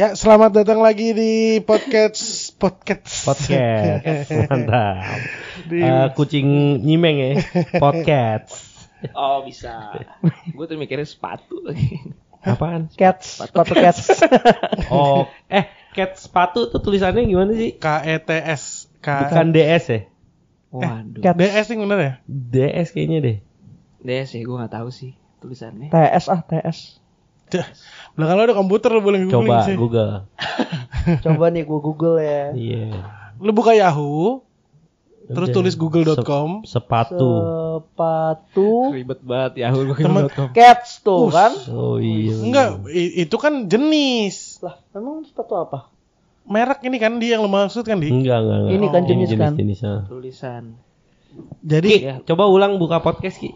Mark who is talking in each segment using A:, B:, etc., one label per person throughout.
A: Ya, selamat datang lagi di podcast podcast.
B: Podcast. Mantap.
A: Di-
B: Eh, kucing nyimeng ya. Podcast.
C: Oh bisa. Gue tuh mikirnya sepatu lagi.
B: Apaan?
D: Cats, sepatu cats.
B: Oh, eh cat sepatu tuh tulisannya gimana sih?
A: K E T S K
B: Bukan DS ya?
C: Waduh.
D: Cats.
A: D S yang bener ya?
B: DS kayaknya deh.
C: Deh sih gue nggak tahu sih tulisannya.
D: TS ah TS.
A: Belakang lo ada komputer lo boleh googling
B: Coba
A: sih.
B: Google.
D: Coba nih gua Google ya.
B: Iya.
A: Lu buka Yahoo, terus
B: Udah.
A: tulis google.com.
B: Sep- sepatu.
D: Sepatu
C: Ribet banget ya
A: Temen-
D: cats tuh
A: Us.
D: kan.
B: Oh iya.
A: Enggak, itu kan jenis.
D: Lah, emang sepatu apa?
A: Merek ini kan dia yang lo maksud kan, Di?
B: Enggak, enggak, enggak.
D: Ini kan jenis kan?
B: jenisnya.
C: Tulisan.
A: Jadi
B: Ki, coba ulang buka podcast Ki.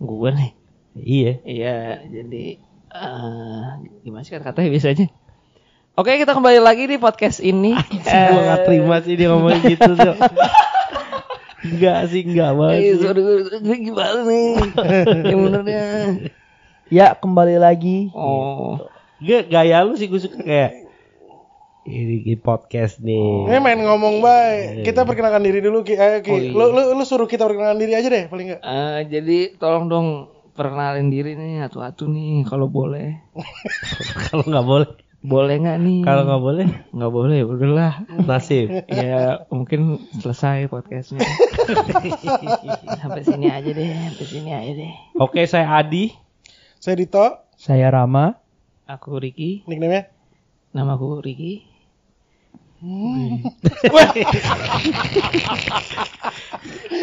C: Gue nih.
B: Iya.
C: Iya. Jadi eh gimana sih kata-katanya biasanya? Oke kita kembali lagi di podcast ini.
B: Gua gak terima sih dia ngomong gitu tuh. Enggak sih, enggak
C: Eh,
B: banget.
C: sorry, gue- gue gimana nih? Yang benernya.
D: Ya, kembali lagi.
C: Oh.
B: Gak gaya lu sih gue suka kayak ini di podcast nih.
A: ini main ngomong baik. Kita perkenalkan diri dulu Ki. Ayo Ki.
C: Oh, iya.
A: Lu, lu, lu suruh kita perkenalkan diri aja deh paling enggak.
C: Eh, jadi tolong dong perkenalin diri nih atu-atu nih kalau boleh.
B: Kalau nggak boleh,
C: Boleh nggak nih?
B: kalau nggak boleh
C: nggak boleh, ya udahlah.
B: nasib.
C: ya mungkin selesai podcastnya. sampai sini aja deh, sampai sini aja deh.
B: Oke, saya Adi.
A: Saya Dito,
D: Saya Rama.
C: Aku Riki,
A: nickname-nya.
C: namaku Riki.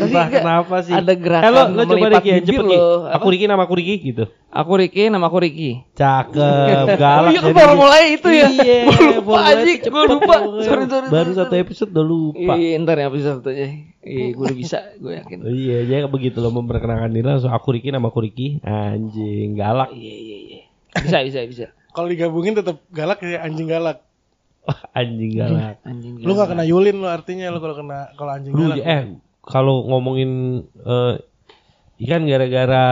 B: Entah kenapa sih.
C: ada gerakan
B: Eh, lo, lo coba deh
C: melipat
B: Ki, ya, cepet Ki.
C: lo.
B: Aku Riki, nama aku Riki gitu.
C: Aku Riki, namaku Riki.
B: Cakep, galak.
C: Iya,
B: jadi
C: baru mulai itu ya.
B: Iya,
C: lupa,
B: baru mulai
C: anjing.
B: cepet
C: Gua lupa. Sorry, sorry,
B: Baru satu episode udah lupa.
C: Iya, ntar ya episode satunya. Iya, gue udah bisa, gue yakin.
B: Oh, iya, jadi begitu lo memperkenalkan diri langsung aku Riki, nama aku Riki. Anjing, galak.
C: Iya, iya, iya. Bisa, bisa, bisa.
A: Kalau digabungin tetap galak ya anjing galak.
B: Wah, anjing galak.
C: Anjing.
A: Lu gak kena Yulin lo artinya lu kalau kena kalau anjing
B: Lu
A: galak.
B: eh kalau ngomongin eh ikan gara-gara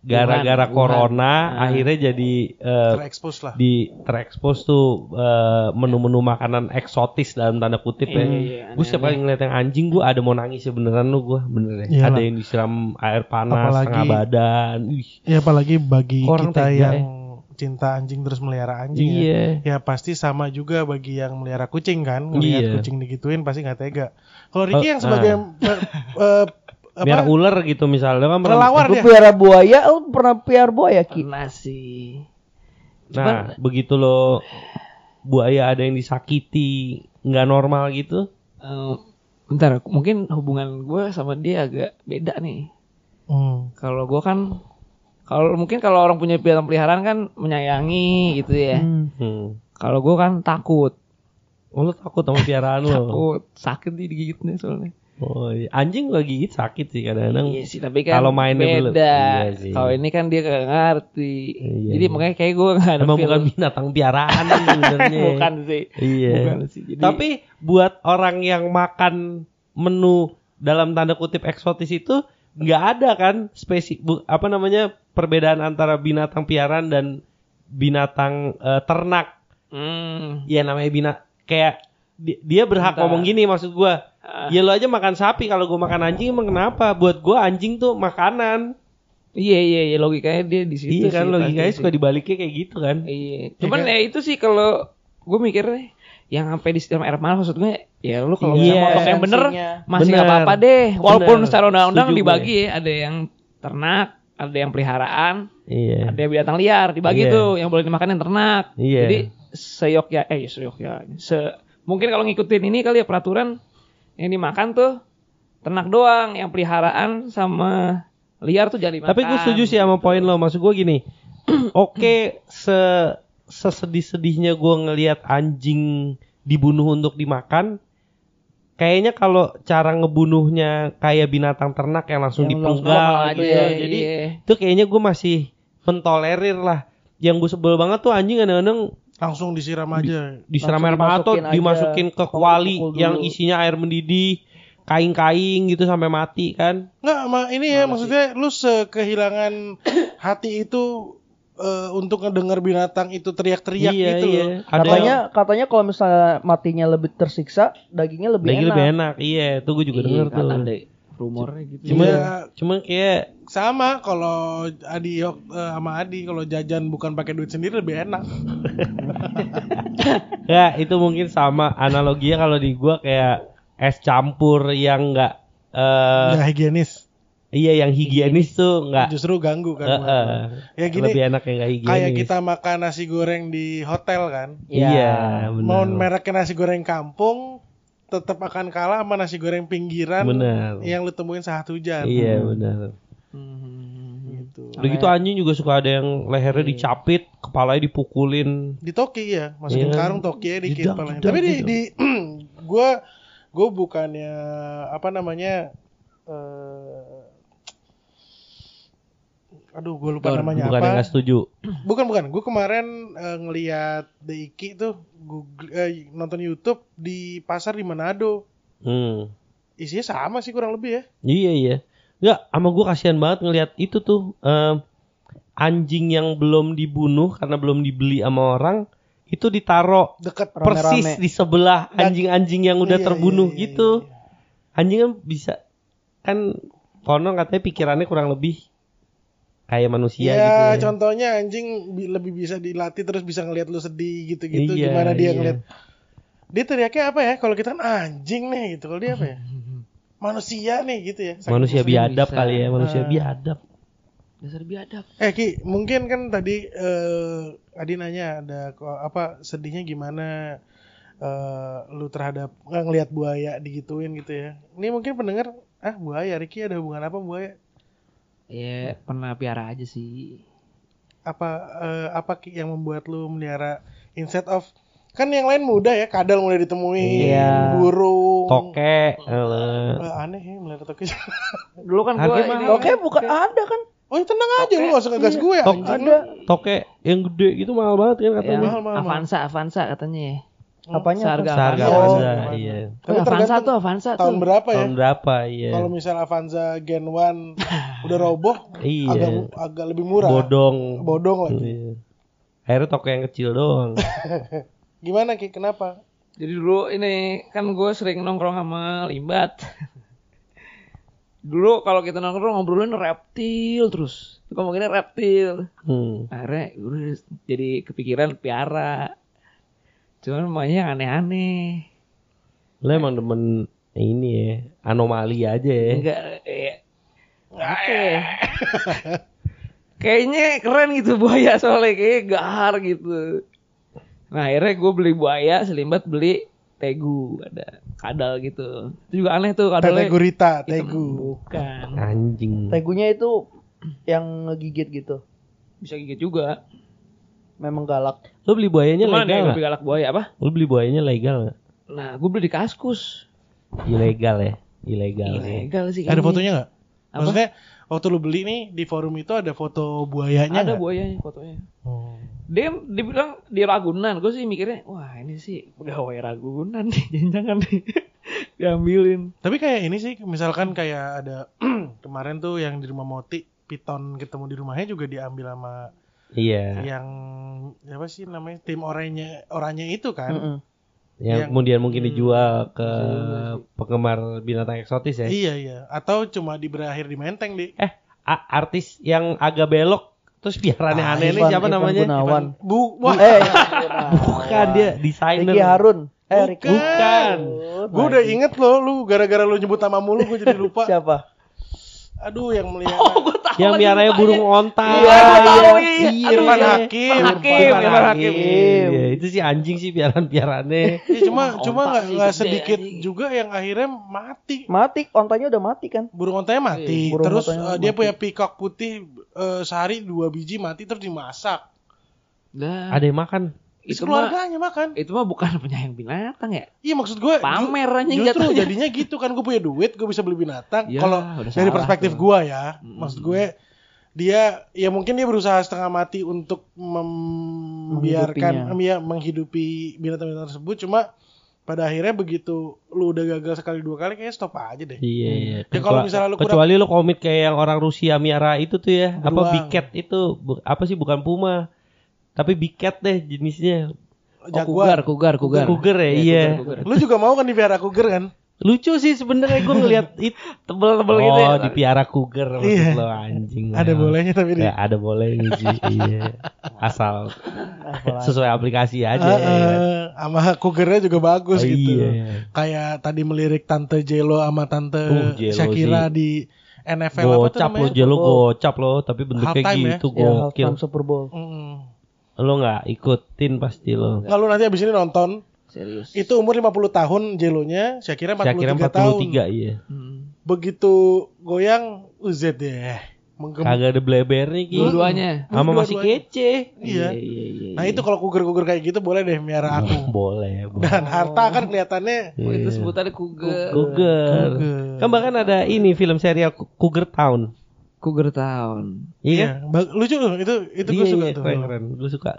B: gara-gara
C: Wuhan.
B: corona
C: Ah.
B: akhirnya jadi eh,
A: terekspos lah.
B: di terekspos tuh eh, menu-menu makanan eksotis dalam tanda kutip ya.
C: Iya,
B: gue setiap kali ngeliat yang anjing gue ada mau nangis ya beneran lu gue bener.
A: Iyalah.
B: Ada yang disiram air panas
A: Apalagi-
B: setengah badan. Wih,
A: Ya apalagi bagi
B: Orang
A: kita
B: tega,
A: yang
B: ya.
A: cinta anjing terus melihara anjing ya.
B: iya.
A: Ya pasti sama juga bagi yang melihara kucing kan. Ngelihat
B: Iya.
A: kucing digituin pasti nggak tega. Kalau Ricky yang sebagai eh, eh,
B: Biar ular gitu misalnya kan pernah-
A: Kelelawar ya.
D: piara buaya, lu pernah piara buaya Ki?
C: Pernah sih.
B: Nah, begitu lo buaya ada yang disakiti nggak normal gitu.
C: Eh, bentar, mungkin hubungan gue sama dia agak beda nih.
A: Hmm.
C: Kalau gue kan, kalau mungkin kalau orang punya binatang peliharaan kan menyayangi gitu ya.
D: Hmm.
B: Hmm.
C: Kalau gue kan takut,
B: Oh, lu takut sama piaraan lo?
C: takut sakit nih digigitnya soalnya.
B: Oh, iya. anjing gua gigit sakit sih kadang-kadang.
C: Iya sih, tapi kan
B: kalau mainnya
C: beda.
B: belum- iya sih.
C: kalau ini kan dia gak ngerti.
B: Iya,
C: Jadi
B: iya.
C: makanya kayak gue gak ada
B: Emang
C: feel.
B: bukan binatang piaraan sebenarnya.
C: Bukan sih.
B: Iya.
C: Bukan sih. Jadi,
B: Tapi buat orang yang makan menu dalam tanda kutip eksotis itu nggak ada kan spesi bu- apa namanya perbedaan antara binatang piaraan dan binatang eh, ternak.
C: hmm,
B: Ya namanya bina kayak di- dia berhak
C: Bentar.
B: ngomong gini maksud gua.
C: ah,
B: Ya lo aja makan sapi kalau gua makan anjing emang kenapa? Buat gua anjing tuh makanan.
C: iya iya iya logikanya dia di situ.
B: iya kan
C: sih,
B: logikanya
C: pasti
B: suka
C: sih.
B: dibaliknya kayak gitu kan.
C: Iya. Cuman ya itu sih kalau gue mikirnya yang sampai disiram air panas maksud gue ya lu kalau
B: Iya.
C: bisa motok yang bener masih nggak apa-apa deh. Walaupun
B: Bener.
C: secara undang-undang
B: gue.
C: dibagi ya, ada yang ternak, ada yang peliharaan,
B: Iya.
C: ada yang binatang liar dibagi
B: Iya.
C: tuh yang boleh dimakan yang ternak.
B: Iya.
C: Jadi seyok ya eh seyok ya se mungkin kalau ngikutin ini kali ya peraturan yang dimakan tuh ternak doang, yang peliharaan sama liar tuh jadi makan.
B: Tapi gue setuju sih sama poin lo. Maksud gue gini. Oke, se sesedih-sedihnya gue ngelihat anjing dibunuh untuk dimakan. Kayaknya kalau cara ngebunuhnya kayak binatang ternak yang langsung
D: Yang
B: dipenggal
C: Normal
B: gitu ya.
C: iya.
B: Jadi itu kayaknya gue masih mentolerir lah. Yang gue sebel banget tuh anjing kadang-kadang
A: Langsung disiram aja.
B: disiram air panas atau
D: dimasukin aja,
B: dimasukin ke kuali yang isinya air mendidih, kaing-kaing gitu sampai mati kan.
A: Enggak, ma ini ya maksudnya lu sekehilangan hati itu eh, untuk ngedengar binatang itu teriak-teriak
B: iya,
A: gitu
B: iya.
A: loh.
B: Ada
D: Katanya katanya kalau misalnya matinya lebih tersiksa, dagingnya lebih
B: daging
D: enak.
B: lebih enak. Iya, itu gue juga denger
C: Iya,
B: tuh.
C: kan ada rumornya gitu.
B: Cuma
A: Iya.
B: cuma kayak
A: Sama kalau Adi Yok- eh, sama Adi kalau jajan bukan pakai duit sendiri lebih enak.
B: ya itu mungkin sama analoginya kalau di gua kayak es campur yang enggak eh
A: Nggak higienis.
B: iya yang higienis tuh enggak
A: Justru ganggu kan.
B: eh,
A: lo. Ya gini,
B: lebih enak yang enggak higienis.
A: kayak kita makan nasi goreng di hotel kan.
B: Iya,
A: Mau
B: benar.
A: mereknya nasi goreng kampung tetap akan kalah sama nasi goreng pinggiran
B: Benar.
A: yang lu temuin saat hujan.
B: Iya, benar.
C: Hmm.
A: Gitu.
B: Udah gitu anjing juga suka ada yang lehernya dicapit, kepalanya dipukulin.
A: Di toki ya, masukin
B: Iya.
A: karung toki ya dikit Tapi di, di gua gua bukannya apa namanya eh aduh gue lupa
C: Don,
A: namanya
B: Bukan
A: apa
B: nggak setuju.
A: bukan bukan gue kemarin eh, ngeliat The Iki tuh Google, eh, nonton YouTube di pasar di Manado
B: Hmm.
A: isinya sama sih kurang lebih ya
B: Iya iya. Enggak, sama gua kasihan banget ngelihat itu tuh em, anjing yang belum dibunuh karena belum dibeli sama orang itu ditaro
A: deket
B: persis
D: Rame-rame.
B: di sebelah anjing-anjing yang udah
A: Iya,
B: terbunuh
A: iya, iya,
B: gitu.
A: iya.
B: Anjing kan bisa kan konon katanya pikirannya kurang lebih kayak manusia
A: ya,
B: gitu. Ya.
A: contohnya anjing bi- lebih bisa dilatih terus bisa ngelihat lu sedih gitu-gitu
B: Iya,
A: gimana dia
B: iya.
A: ngeliat dia teriaknya apa ya kalau kita kan anjing nih gitu kalau dia apa ya manusia nih gitu ya Saking
B: Manusia biadab
C: bisa.
B: kali ya, manusia
A: Ah.
B: biadab.
C: Dasar biadab.
A: eh Ki mungkin kan tadi eh Adi nanya ada apa sedihnya gimana eh lu terhadap nggak ngelihat buaya digituin gitu ya ini mungkin pendengar ah buaya Ricky ada hubungan apa buaya
C: Ya pernah piara aja sih.
A: apa eh, apa Ki yang membuat lu melihara instead of kan yang lain mudah ya kadal mulai ditemuin
D: Iya.
A: burung
B: Toke, eh,
A: Eh, aneh ya melihara toke
C: Dulu kan gua
B: Harganya
C: ini
B: mahal.
D: Oke, bukan ada kan?
A: oh ya tenang aja lu gak usah ngegas gue ya
B: Tok-
A: anjing
D: Ada.
B: toke yang gede gitu mahal banget kan
C: ya,
B: katanya.
A: mahal, mahal, mahal.
C: Avanza, Avanza katanya ya.
D: Apanya?
C: Seharga
B: Seharga
C: Avanza.
A: Oh,
B: Avanza,
A: Avanza.
B: iya.
A: Tapi
C: Oh, Avanza
A: tergantung
C: tuh Avanza
A: tahun
C: tuh.
A: berapa ya
B: Tahun berapa iya.
A: kalau misalnya Avanza Gen 1 udah roboh
B: Iya.
A: agak agak lebih murah
B: Bodong.
A: bodong lagi
B: Iya. Akhirnya toko yang kecil doang.
A: gimana Ki kenapa
C: Jadi dulu ini kan gue sering nongkrong sama Limbat. dulu kalau kita nongkrong ngobrolin reptil terus. Ngomonginnya reptil.
B: Hmm.
C: Akhirnya gue jadi kepikiran piara. Cuman yang aneh-aneh.
B: Lo emang demen ini ya, anomali aja ya.
C: Enggak eh, ya? Kayaknya keren gitu buaya soalnya kayak gahar gitu. Nah akhirnya gue beli buaya, selimbat beli tegu ada kadal gitu. Itu juga aneh tuh kadalnya.
A: Tete gurita
C: hitam.
A: tegu
C: Bukan.
B: Anjing.
D: Tegunya itu yang ngegigit gitu.
C: Bisa gigit juga.
D: Memang galak.
B: Lo beli buayanya
C: Cuman
B: legal
C: yang
B: nggak?
C: lebih galak buaya apa?
B: Lo beli buayanya legal nggak?
C: Nah gue beli di kaskus.
B: Ilegal ya, ilegal. ya.
C: Ilegal sih.
A: ada fotonya nggak
C: Apa?
A: maksudnya waktu lu beli nih di forum itu ada foto buayanya
C: Ada
A: nggak?
C: buayanya fotonya.
A: Oh.
C: Dia dibilang di Ragunan, gue sih mikirnya, wah ini sih pegawai Ragunan nih, jangan nih diambilin.
A: Tapi kayak ini sih, misalkan kayak ada kemarin tuh yang di rumah Moti, Piton ketemu di rumahnya juga diambil sama
B: Iya.
A: yang apa sih namanya tim oranye oranye itu kan?
D: Mm-mm.
B: Yang
A: Yang-
B: kemudian mungkin
C: Hmm,
B: dijual ke
C: bisa juga sih.
B: penggemar binatang eksotis ya.
A: Iya iya. Atau cuma di berakhir di Menteng di.
B: Eh, artis yang agak belok terus biar
A: Ah,
B: aneh-aneh ini
D: Ivan-
B: siapa
D: Ivan
B: namanya?
D: Gunawan.
A: Bu, wah,
D: Eh,
B: Bukan dia desainer.
D: Ricky Harun. Eh, Ricky
B: Bukan.
A: gue udah inget loh, lu gara-gara lu nyebut nama mulu gue jadi lupa.
D: Siapa?
A: Aduh, yang melihara.
C: Oh, gue.
B: Yang miaranya burung onta.
C: Iya, tahu, iya.
B: Iya.
A: Irfan
C: iya.
A: Hakim.
C: Irfan Hakim,
B: Irfan
C: Irfan Hakim.
B: Iya, itu sih anjing sih piaran-piarannya.
A: Ya, cuma cuma nggak sedikit juga yang akhirnya mati.
D: Mati, ontanya udah mati kan?
A: Burung ontanya mati.
D: Iya, burung
A: terus
D: ontanya
A: eh, dia
D: mati.
A: punya peacock putih eh, sehari dua biji mati terus dimasak.
C: Nah,
B: Ada yang makan.
C: Itu mah
A: Keluarganya makan.
C: itu mah bukan penyayang binatang ya.
A: Iya maksud gue
C: Pamer anjing
A: justru
C: jatuhnya.
A: jadinya gitu kan gue punya duit gue bisa beli binatang.
C: Ya,
A: Kalau dari perspektif
C: tuh.
A: gue ya,
C: Mm-mm.
A: maksud gue dia ya mungkin dia berusaha setengah mati untuk membiarkan ya, menghidupi binatang-binatang tersebut cuma pada akhirnya begitu lu udah gagal sekali dua kali kayaknya stop aja deh.
B: Iya, iya.
A: Ya, kalau misalnya lu kurang-
B: kecuali lu komit kayak yang orang Rusia miara itu tuh ya, apa
A: Beruang.
B: Big Cat itu, apa sih bukan puma, tapi Big Cat deh jenisnya.
C: Oh,
A: Jaguar.
C: kugar, kugar, kugar.
B: Cougar ya, iya.
C: kugar, kugar.
A: Lu juga mau kan dipiara cougar kan?
B: Lucu sih sebenarnya gue ngeliat itu.
C: Tebel-tebel
B: oh,
C: gitu ya.
B: dipiara cougar maksud
A: Iya.
B: lo anjing.
A: Ada
B: lah.
A: bolehnya tapi.
B: Ya, ada bolehnya sih. iya. Asal
D: Apalagi.
B: sesuai aplikasi aja.
A: Ah,
B: ya kan?
A: ah, sama cougarnya juga bagus
B: Oh,
A: gitu.
B: iya.
A: Kayak tadi melirik tante Jelo sama tante
B: Uh, Jelo
A: Shakira
B: sih.
A: di NFL apa tuh
B: Gocap lo, jelo gocap lo, tapi bentuknya
A: ya?
B: gitu
D: Ya,
B: gokil.
D: halftime Super Bowl.
A: Mm.
B: Lo nggak ikutin pasti lo.
A: Nggak, lu nanti abis ini nonton
C: Serius.
A: itu umur 50 tahun Jelonya Shakira 43,
B: Saya kira
A: tahun
B: 43 iya.
C: Hmm.
A: begitu goyang UZ deh menggem
B: Kagak ada blebernya ki.
C: Dua-duanya.
B: Sama masih kece.
A: iya
C: iya, iya.
A: nah itu kalau cougar-cougar kayak gitu boleh deh miara aku
B: Boleh, boleh.
A: dan harta kan kelihatannya
C: Oh, itu sebutannya cougar.
B: Cougar.
A: Cougar.
B: Kan bahkan ada ini film serial Cougar Town.
C: Cougar Town.
B: Iya
A: iya ba- lucu loh itu itu gue
B: Iya,
A: suka
B: iya,
A: tuh
B: Keren, keren. Gue suka.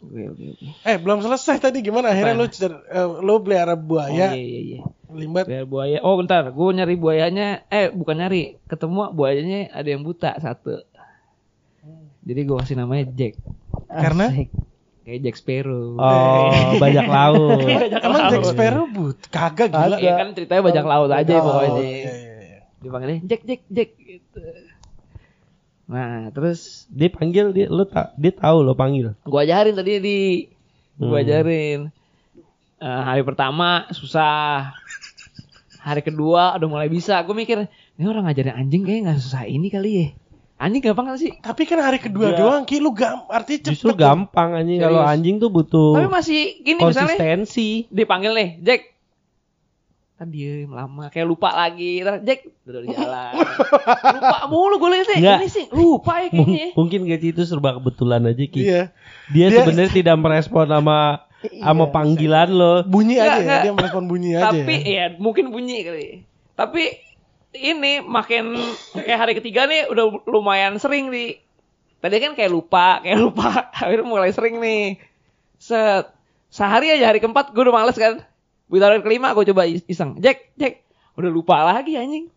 C: Oke, oke.
A: eh belum selesai tadi gimana akhirnya
C: Apa?
A: lu cer- eh, lu pelihara
C: Oh,
A: buaya
C: iya, iya, iya.
A: limbat
C: Biar buaya. Oh, bentar. Gue nyari buayanya. Eh, bukan nyari. Ketemu buayanya ada yang buta satu. Jadi gue kasih namanya Jack.
A: Karena?
D: Asik.
C: Kayak Jack Sparrow.
B: Oh, bajak laut.
A: emang Jack Sparrow but kagak gila
C: Iya kan ceritanya bajak laut aja
A: Oh,
C: pokoknya.
A: iya, iya, iya.
C: Dipanggilnya Jack, Jack, Jack gitu. Nah, terus
B: Dia panggil dia lu tak dia tahu lo panggil.
C: gua ajarin tadi di gua
B: Hmm.
C: ajarin. Eh, hari pertama susah. Hari kedua udah mulai bisa. Gue mikir, ini orang ngajarin anjing kayaknya nggak susah ini kali ya. Anjing gampang kan sih?
A: tapi kan hari kedua
B: Iya.
A: doang ki lu gam artinya cepet
B: Justru gampang anjing kalau anjing tuh butuh
C: Tapi masih gini misalnya
B: konsistensi.
C: dipanggil nih, Jack. Kan diem lama, kayak lupa lagi. Ntar Jack udah di jalan. lupa mulu gue.
B: Nggak.
C: Ini sih lupa ya kayaknya.
B: mungkin gaji itu serba kebetulan aja Ki.
A: iya
B: Dia,
A: Dia-
B: sebenarnya tidak merespon sama sama
D: Iya,
B: panggilan lo.
A: bunyi
C: Nggak,
A: aja ya
C: nggak.
A: dia merespon bunyi aja
C: Tapi
A: ya.
C: ya mungkin bunyi kali. Tapi ini makin kayak hari ketiga nih udah lumayan sering di tadi kan kayak lupa, kayak lupa. Akhirnya mulai sering nih. Set sehari aja hari keempat gue udah males kan. Hari kelima gue coba is- iseng. Jack, Jack, udah lupa lagi anjing.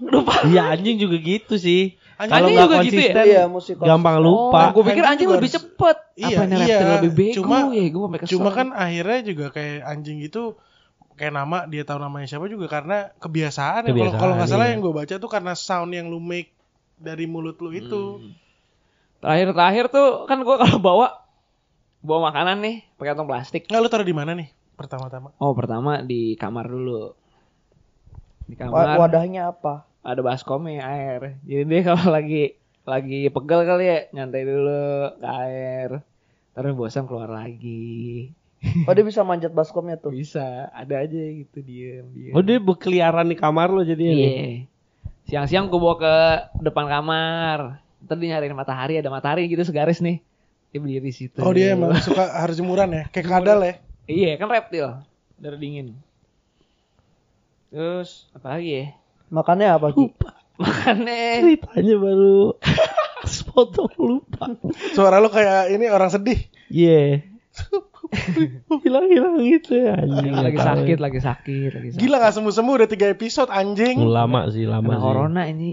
C: Lupa.
B: Iya anjing juga gitu sih.
A: Anjing
B: Kalau
C: juga
B: nggak
C: gitu ya?
B: konsisten
D: Iya, konsisten.
B: gampang lupa.
C: Oh, gue pikir
A: Anjing
C: lebih
A: harus-
C: cepet.
A: Iya,
C: Apa
A: iya.
C: lebih bego
A: Cuma-
C: ya? Gue sampai kesel.
A: Cuma kan akhirnya juga kayak anjing gitu kayak nama dia tahu namanya siapa juga karena kebiasaan. ya. Kalau
B: Kebiasaan,
A: kalau nggak salah
B: iya.
A: yang gue baca tuh karena sound yang lu make dari mulut lu itu.
C: Hmm. Terakhir-terakhir tuh kan gue kalau bawa bawa makanan nih pakai kantong plastik.
A: Nggak lu taruh di mana nih pertama-tama?
C: Oh pertama di kamar dulu. Di kamar
D: Wadahnya apa?
C: ada baskomnya air. Jadi dia kalau lagi lagi pegel kali ya nyantai dulu ke air. Terus bosan keluar lagi.
D: Oh dia bisa manjat baskomnya tuh.
C: Bisa ada aja gitu diem diem.
B: Oh dia berkeliaran di kamar lo jadi
C: Iya.
B: ini.
C: Siang-siang gue bawa ke depan kamar. Ntar dia nyariin matahari, ada matahari gitu segaris nih. Dia berdiri situ.
A: Oh dia emang suka harus jemuran ya, kayak kadal ya.
C: Iya kan reptil. Darah dingin. Terus apa lagi ya?
D: Makannya apa Ki?
C: Makannya
B: Ceritanya baru sepotong lupa.
A: Suara lu kayak ini orang sedih.
B: Iya. Hilang-hilang gitu ya anjing.
C: lagi sakit,
B: ya.
C: lagi sakit, lagi sakit.
A: Gila nggak sembuh sembuh udah tiga episode anjing.
B: Lama sih, lama
C: Kena
B: sih.
C: corona ini.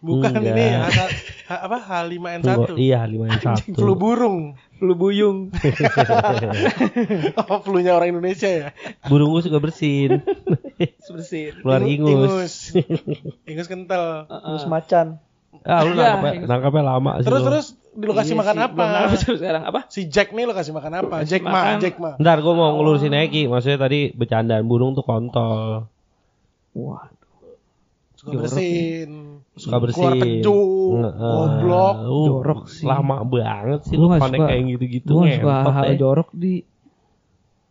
A: Bukan
B: Enggak.
A: ini H, H- apa H5N1.
B: Tunggu, iya lima yang
A: Anjing,
B: satu.
A: flu burung.
C: Flu buyung.
A: Oh, flunya orang Indonesia ya.
B: Burung gua suka bersin.
C: Bersin.
B: Keluar
A: Ingu-
B: ingus.
A: Ingus, Ingus kental.
D: Terus macan.
B: Ah lu nangkapnya,
C: ingus.
B: nangkapnya lama sih.
A: Terus
B: lu.
A: terus di lo kasih
C: Iya
A: makan
C: sih,
A: apa?
C: sampai sekarang apa?
A: Si Jack nih lo kasih makan apa?
C: Kasih
A: Jack Ma,
C: makan.
A: Jack Ma.
B: Ntar gua mau ngelurusin Eki, maksudnya tadi bercandaan burung tuh kontol.
C: Wah.
A: Suka bersin.
B: Suka bersin.
A: Keluar keju,
B: eh,
A: goblok.
B: uh,
C: Jorok sih.
B: Lama banget sih lu
C: suka-
B: kayak gitu-gitu
C: Gue suka hal
B: ya.
C: jorok di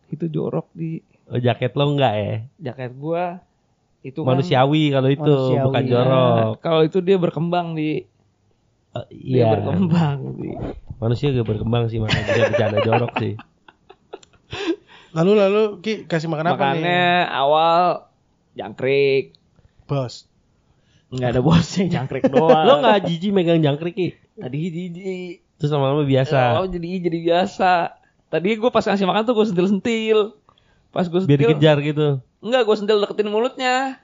C: itu jorok di
B: Oh, jaket lo enggak ya?
C: jaket gua itu kan-
B: Manusiawi kalau itu,
D: Manusiawi,
B: bukan
D: ya.
B: jorok.
C: kalau itu dia berkembang di dia
B: iya.
C: berkembang di
B: Manusia gak berkembang sih makanya dia bercanda jorok sih.
A: Lalu lalu Ki kasih makan apa
C: makannya
A: nih?
C: awal jangkrik
A: Bos.
C: Nggak ada bosnya jangkrik doang
B: lo nggak jijik megang jangkrik ki?
C: tadi jijik
B: Terus lama-lama biasa.
C: oh jadi jadi biasa tadi gue pas ngasih makan tuh gue sentil sentil Pas gue
B: Biar
C: sentil,
B: dikejar gitu.
C: enggak gue sentil deketin mulutnya.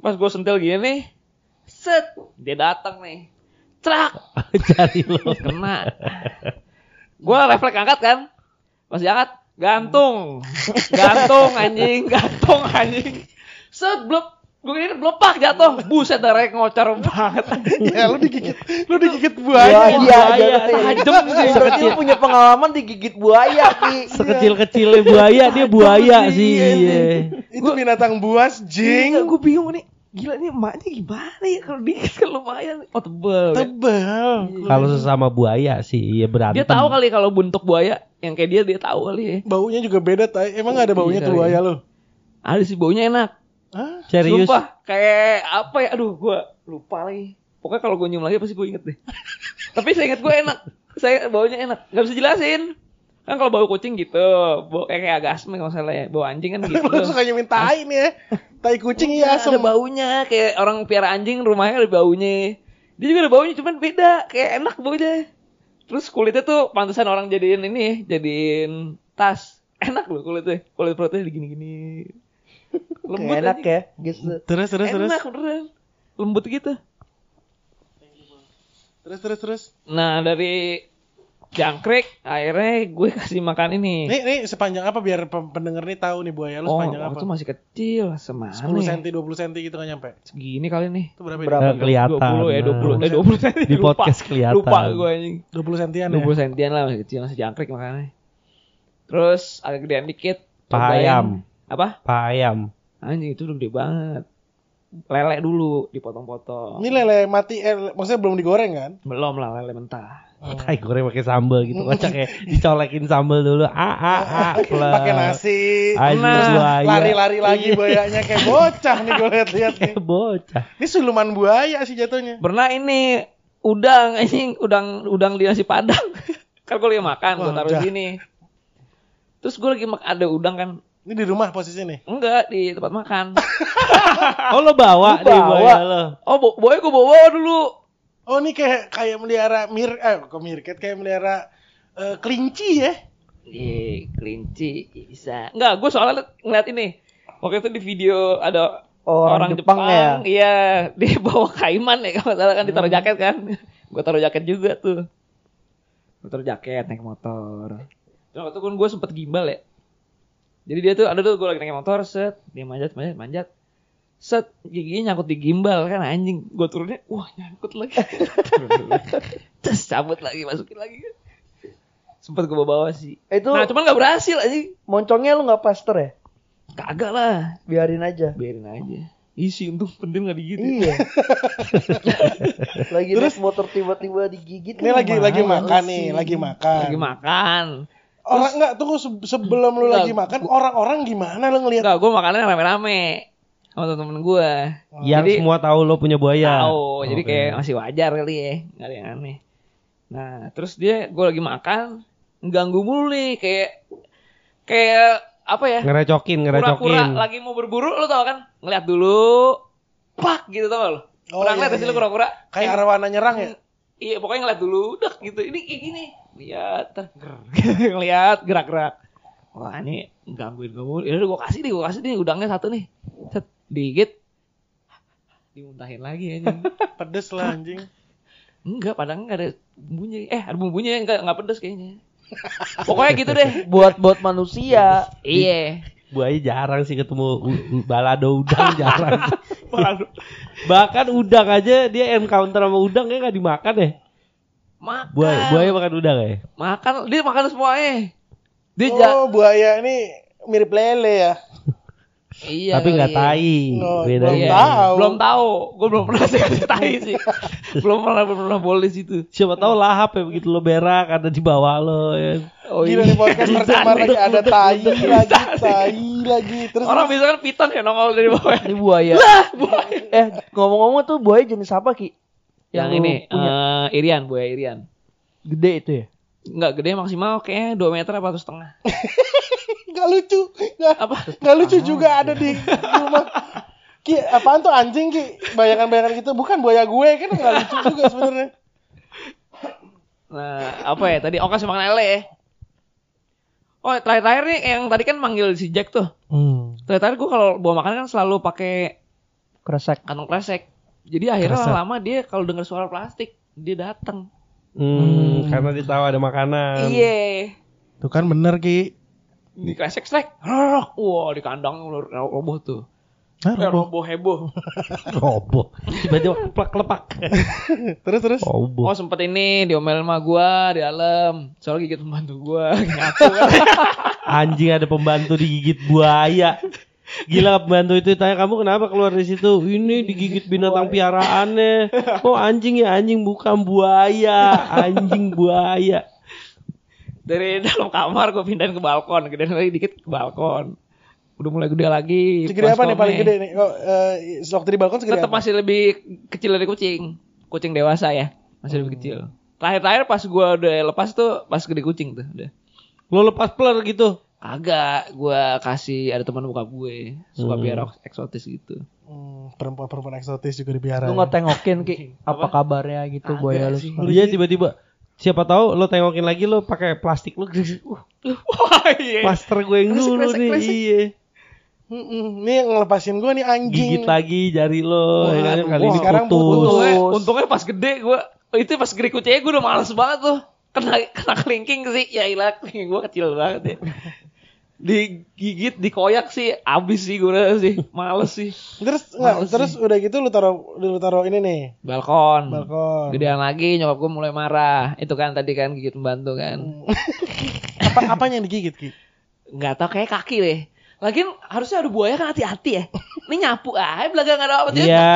C: Pas gue sentil gini nih, set, dia datang nih. Cerak,
B: Cari lo.
C: kena. Gue refleks angkat kan. Pas diangkat, gantung. Gantung anjing, gantung anjing. Set, blep. Gue ini blepak jatuh. Buset, darahnya ngocor banget.
A: ya lu digigit, lu digigit
D: Buaya,
A: buaya.
D: iya,
C: buaya,
D: jatuh.
C: tajam sih.
D: Berarti lu punya pengalaman digigit buaya, Ki.
B: Sekecil-kecilnya buaya dia buaya sih. Iya.
A: Itu binatang buas, jing.
C: gue bingung nih. Gila nih emaknya gimana ya kalau digigit kan lumayan. Oh tebel. ya.
A: Tebal.
B: Kalau sesama buaya sih iya berantem.
C: Dia tahu kali kalau bentuk buaya yang kayak dia dia tahu kali ya.
A: Baunya juga beda, tay. Emang gak ada baunya
C: Iya,
A: tuh buaya
C: iya.
A: lu?
C: Ada sih baunya enak.
A: Hah?
B: Serius.
C: Sumpah kayak apa ya? Aduh gua lupa lagi. Pokoknya kalau gue nyium lagi pasti gue inget deh. Tapi saya inget gue enak. Saya baunya enak. Gak bisa jelasin. Kan kalau bau kucing gitu, bau kayak, kayak agak asem kalau salah ya. Bau anjing kan gitu.
A: lu suka nyemin tai nih ya. Tai kucing iya asem.
C: Ada baunya kayak orang piara anjing rumahnya ada baunya. Dia juga ada baunya cuman beda, kayak enak baunya. Terus kulitnya tuh pantesan orang jadiin ini, ya, jadiin tas. Enak loh kulitnya. Kulit perutnya digini-gini. Lembut
D: enak
C: anjing.
D: ya, gitu.
A: Terus, terus, terus.
C: Enak beneran. Lembut gitu.
A: Terus, terus, terus.
C: Nah dari jangkrik akhirnya gue kasih makan ini.
A: Nih, nih sepanjang apa biar pe- pendengar nih tahu nih buaya lu
C: oh,
A: sepanjang apa?
C: itu masih kecil. Semana
A: 10
C: ya?
A: cm, 20 cm gitu kan nyampe.
C: Segini kali nih.
A: Itu berapa?
D: Berapa?
B: Kelihatan.
C: 20 ya 20
B: Nah.
C: eh 20 cm.
B: Di podcast kelihatan.
C: Lupa gue anjing.
A: Ini? 20 cm ya?
C: 20 sentian lah masih kecil masih jangkrik makanya. Terus agak gedean dikit.
B: Paha
C: cobain.
B: ayam.
C: Apa?
B: Pak ayam.
C: Anjing itu udah gede banget. Lele dulu dipotong-potong.
A: Ini lele mati, eh, maksudnya belum digoreng kan?
C: Belum lah lele mentah.
B: Tai goreng pakai sambal gitu kocak kayak dicolekin sambal dulu. Ah ah ah. plek.
A: Pakai nasi.
B: Anjing
C: Nah.
A: Lari-lari lagi buayanya kayak bocah nih gue lihat-lihat nih.
B: Kayak bocah.
A: Ini siluman buaya sih jatuhnya.
C: Pernah ini udang anjing udang udang di nasi padang. kan gue lagi makan, gue taruh di sini. Terus gue lagi mak ada udang kan.
A: Ini di rumah posisi nih.
C: Enggak di tempat makan.
B: Oh lo bawa
D: Lu
B: di
D: bawa?
B: buaya lo.
C: Oh, bo boy gue bawa dulu.
A: Oh ini kayak kayak melihara mir eh kok mirket kayak melihara eh, kelinci ya.
C: Iya, kelinci bisa. Enggak, gue soalnya li- ngeliat ini. Waktu itu di video ada
D: Oh, orang Jepang ya?
C: Iya, dia bawa kaiman ya kalau salah kan ditaruh jaket kan. gue taruh jaket juga tuh. Gue taruh jaket naik motor. Terus waktu itu kan gue sempet gimbal ya. Jadi dia tuh ada tuh gue lagi naik motor set, dia manjat manjat manjat. Set, giginya nyangkut di gimbal kan anjing. Gue turunnya, wah nyangkut lagi. Terus cabut lagi, masukin lagi. Sempet gue bawa sih.
D: Itu
C: Nah, cuman gak berhasil anjing.
D: moncongnya lu nggak plaster ya?
C: Kagak lah.
D: Biarin aja.
C: Biarin aja. Isi untung pentil gak digigit.
D: Iya. lagi naik motor tiba-tiba digigit.
A: Ini
D: kan
A: lagi lagi makan nih, lagi makan.
C: Lagi makan.
A: Orang enggak tunggu se- sebelum lu
C: Enggak,
A: lagi makan, orang-orang gimana lu ngelihat?
C: Enggak, gue makannya rame-rame. Sama temen-temen gue.
B: Yang
C: Jadi-
B: semua tahu lo punya buaya.
C: Tahu, jadi
B: Oke.
C: kayak masih wajar kali ya. Gak ada yang aneh. Nah, terus dia, gue lagi makan. Ganggu mulu nih. Kayak, kayak apa ya?
B: ngerecokin, ngerecokin.
C: lagi mau berburu, lo tau kan? Ngeliat dulu. Pak gitu tau lo?
A: Oh,
C: Pernah
A: iya,
C: gak sih
A: iya.
C: lo pura-pura?
A: Kayak arwana nyerang ya?
C: Iya pokoknya ngeliat dulu, udah gitu. Ini kayak gini. Lihat, ngeliat gerak-gerak. Wah ini gangguin mulu. Yaudah gue kasih nih, gue kasih nih udangnya satu nih. Set, digigit. Dimuntahin lagi anjing.
A: Pedes lah anjing.
C: enggak, padahal enggak ada bumbunya. Eh, ada bumbunya enggak enggak pedes kayaknya. Pokoknya gitu deh.
D: Buat buat manusia.
C: Iya.
B: Buaya jarang sih ketemu balado udang jarang. Bahkan udang aja dia encounter sama udang kayak gak dimakan ya.
C: Makan.
B: Buaya, buaya makan udang ya.
C: Makan, dia makan semuanya. Dia ja-
A: Oh, buaya ini mirip lele ya.
C: Iya.
B: Tapi nggak
C: kali.
B: tai.
A: Oh,
B: Beda.
A: belum
C: Iya,
A: tahu.
C: Belum tahu. Gue belum pernah sih kasih tai sih. belum pernah belum pernah boleh situ.
B: Siapa tahu lahap ya begitu lo berak ada di bawah lo ya.
C: Oh
A: Gila nih podcast pertama lagi ada tai lagi, tai lagi. Terus
C: Orang bisa kan piton ya nongol dari bawah.
D: Ini buaya. eh ngomong-ngomong tuh buaya jenis apa ki?
C: Yang, ini
D: punya
C: eh, Irian, buaya Irian.
D: gede itu ya?
C: Enggak gede maksimal kayaknya 2 meter apa satu setengah.
A: nggak lucu. Nggak,
C: Apa?
A: nggak lucu juga ada di rumah. Ki, apaan tuh anjing Ki? Bayangan-bayangan gitu bukan buaya gue kan nggak lucu juga sebenarnya.
C: Nah, apa ya tadi? Oh kasih makan lele ya. Oh terakhir-terakhir nih yang tadi kan manggil si Jack tuh.
A: Hmm.
C: Terakhir gue kalau bawa makanan kan selalu pakai
D: Kresek.
C: kantong kresek. Jadi akhirnya
A: Kresek.
C: lama dia kalau dengar suara plastik dia datang.
B: Hmm, karena dia tahu ada makanan.
C: Iya.
A: Tuh kan bener Ki.
C: Di kresek strek. Wah di kandang roboh tuh.
A: Nah,
C: Eh,
A: roboh.
C: roboh heboh.
B: Roboh. Tiba-tiba plak lepak.
A: terus terus.
B: Roboh.
C: Oh sempet ini diomelin sama gua di dalam. Soalnya gigit pembantu gua. Kan.
B: Anjing ada pembantu digigit buaya. Gila pembantu itu tanya kamu kenapa keluar dari situ? Ini digigit binatang piaraannya. Oh anjing ya anjing bukan buaya. Anjing buaya.
C: Dari dalam kamar gua pindahin ke balkon. Gedein lagi dikit ke balkon. Udah mulai gede lagi.
A: Segede apa nih paling gede nih? Oh, eh, waktu di balkon segede
C: Tetap
A: apa?
C: masih lebih kecil dari kucing. Kucing dewasa ya. Masih lebih kecil. Terakhir-terakhir pas gua udah lepas tuh pas gede kucing tuh udah.
B: Lo lepas peler gitu.
C: Kagak, gua kasih ada teman buka gue. Suka
B: Hmm.
C: biar eksotis gitu.
A: Hmm, perempuan-perempuan eksotis juga dipiara.
D: Lu
A: ya.
D: nggak tengokin Ki apa kabarnya gitu
C: Kagak
D: buaya lu.
C: sih.
B: Dia tiba-tiba siapa tahu lo tengokin lagi lo pakai plastik lo uh,
C: Wah, iya.
B: master gue yang dulu nih iya
A: yang ngelepasin gue nih anjing.
B: gigit lagi jari lo
C: Wah,
B: ya kan? kali
A: wah,
B: ini
A: sekarang
B: putus.
C: Untungnya,
D: Putus.
C: untungnya pas gede gue itu pas gede kucingnya gue udah males banget tuh. Kena kena kelingking sih. Ya ilah kelingking gue kecil banget ya. Digigit, dikoyak sih abis sih gue sih. Males sih.
A: Terus enggak,
C: Males
A: terus udah gitu lu taruh lu taruh ini nih.
C: Balkon.
A: Balkon.
C: Gedean lagi nyokap gue mulai marah. Itu kan tadi kan gigit membantu kan.
A: Apa apanya yang digigit Ki?
C: Nggak tahu kayak kaki deh. Lagian harusnya ada buaya kan hati-hati ya. Ini nyapu aja belaga nggak ada apa
B: Iya.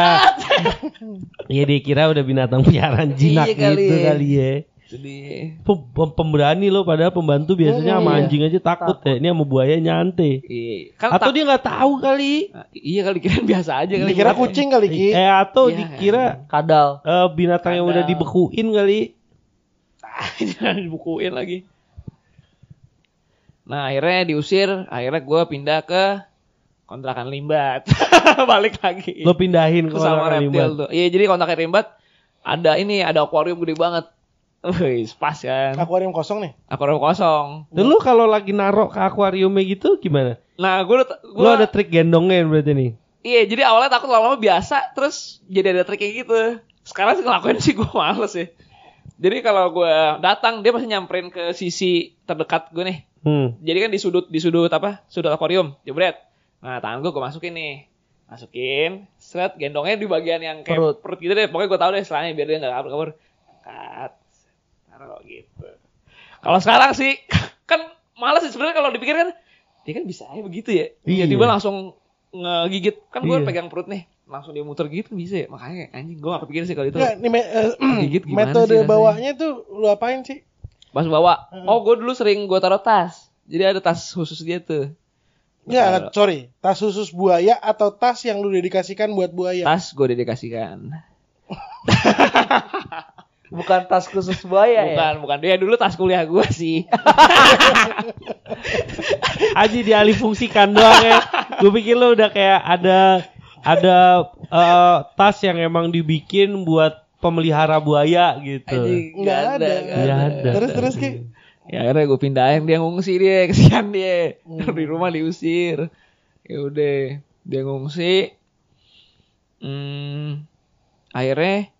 B: Iya dia kira udah binatang piaraan jinak
C: Iya kali
B: gitu
C: ya.
B: kali ya.
C: Jadi
B: Pem- pem- Pemberani lo padahal pembantu biasanya sama
C: Iya.
B: anjing aja takut, ya. Ini sama buaya nyantai.
C: iya. Kan
B: Atau dia nggak tahu kali.
C: Nah, iya kali kira biasa aja kali.
A: Dikira kucing kali Ki.
B: Eh atau
C: Iya.
B: dikira
D: Kadal.
B: eh, binatang yang udah dibekuin kali.
C: Jangan dibukuin lagi. Nah akhirnya diusir, akhirnya gue pindah ke kontrakan limbat, balik lagi.
B: Lo pindahin ke kontrakan
C: reptil
B: limbat.
C: tuh. Iya jadi kontrakan limbat ada ini ada akuarium gede banget. Wih, pas kan.
A: Akuarium kosong nih.
C: Akuarium kosong.
B: Dan lu kalau lagi narok ke akuariumnya gitu gimana?
C: Nah gue
B: Lu ada trik gendongnya berarti nih.
C: Iya jadi awalnya takut lama-lama biasa, terus jadi ada trik kayak gitu. Sekarang sih ngelakuin sih gue males ya. Jadi kalau gue datang dia pasti nyamperin ke sisi terdekat gue nih.
B: Hmm.
C: Jadi kan di sudut di sudut apa? Sudut akuarium, jebret. Nah, tangan gue gue masukin nih. Masukin, seret gendongnya di bagian yang kayak
D: Perut.
C: perut, gitu deh. Pokoknya gue tahu deh setelahnya biar dia nggak kabur-kabur. Kat. Taruh gitu. Kalau sekarang sih kan malas sih sebenarnya kalau dipikir kan dia kan bisa aja begitu ya.
B: Iya.
C: Tiba-tiba langsung ngegigit. Kan gue
B: Iya.
C: pegang perut nih. Langsung dia muter gitu bisa ya. Makanya anjing gue gak kepikiran sih kalau itu.
A: Enggak, nih me- eh,
C: Gigit gimana
A: metode
C: sih rasanya?
A: bawanya tuh lu apain sih?
C: Pas bawa. Oh gue dulu sering gue taruh tas. Jadi ada tas khusus dia tuh.
A: Ya, sorry. Tas khusus buaya atau tas yang lu dedikasikan buat buaya?
C: Tas gue dedikasikan.
D: Bukan tas khusus buaya ya.
C: bukan, bukan. Ya dulu tas kuliah gue sih.
B: Aji dialih fungsikan doang ya. Gue pikir lo udah kayak ada ada eh, tas yang emang dibikin buat pemelihara buaya gitu.
C: Anjing,
A: Nggak ada.
B: Nggak ada.
A: Terus terus Ki.
C: Ya akhirnya gue pindahin dia ngungsi dia, kesian dia. Di rumah diusir. Ya udah, dia ngungsi. Hmm, akhirnya